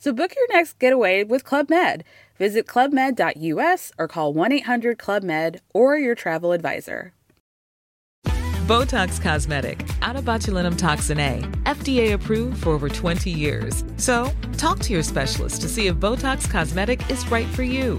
So book your next getaway with Club Med. Visit clubmed.us or call 1-800-CLUB-MED or your travel advisor. Botox Cosmetic, out of botulinum toxin A, FDA approved for over 20 years. So, talk to your specialist to see if Botox Cosmetic is right for you.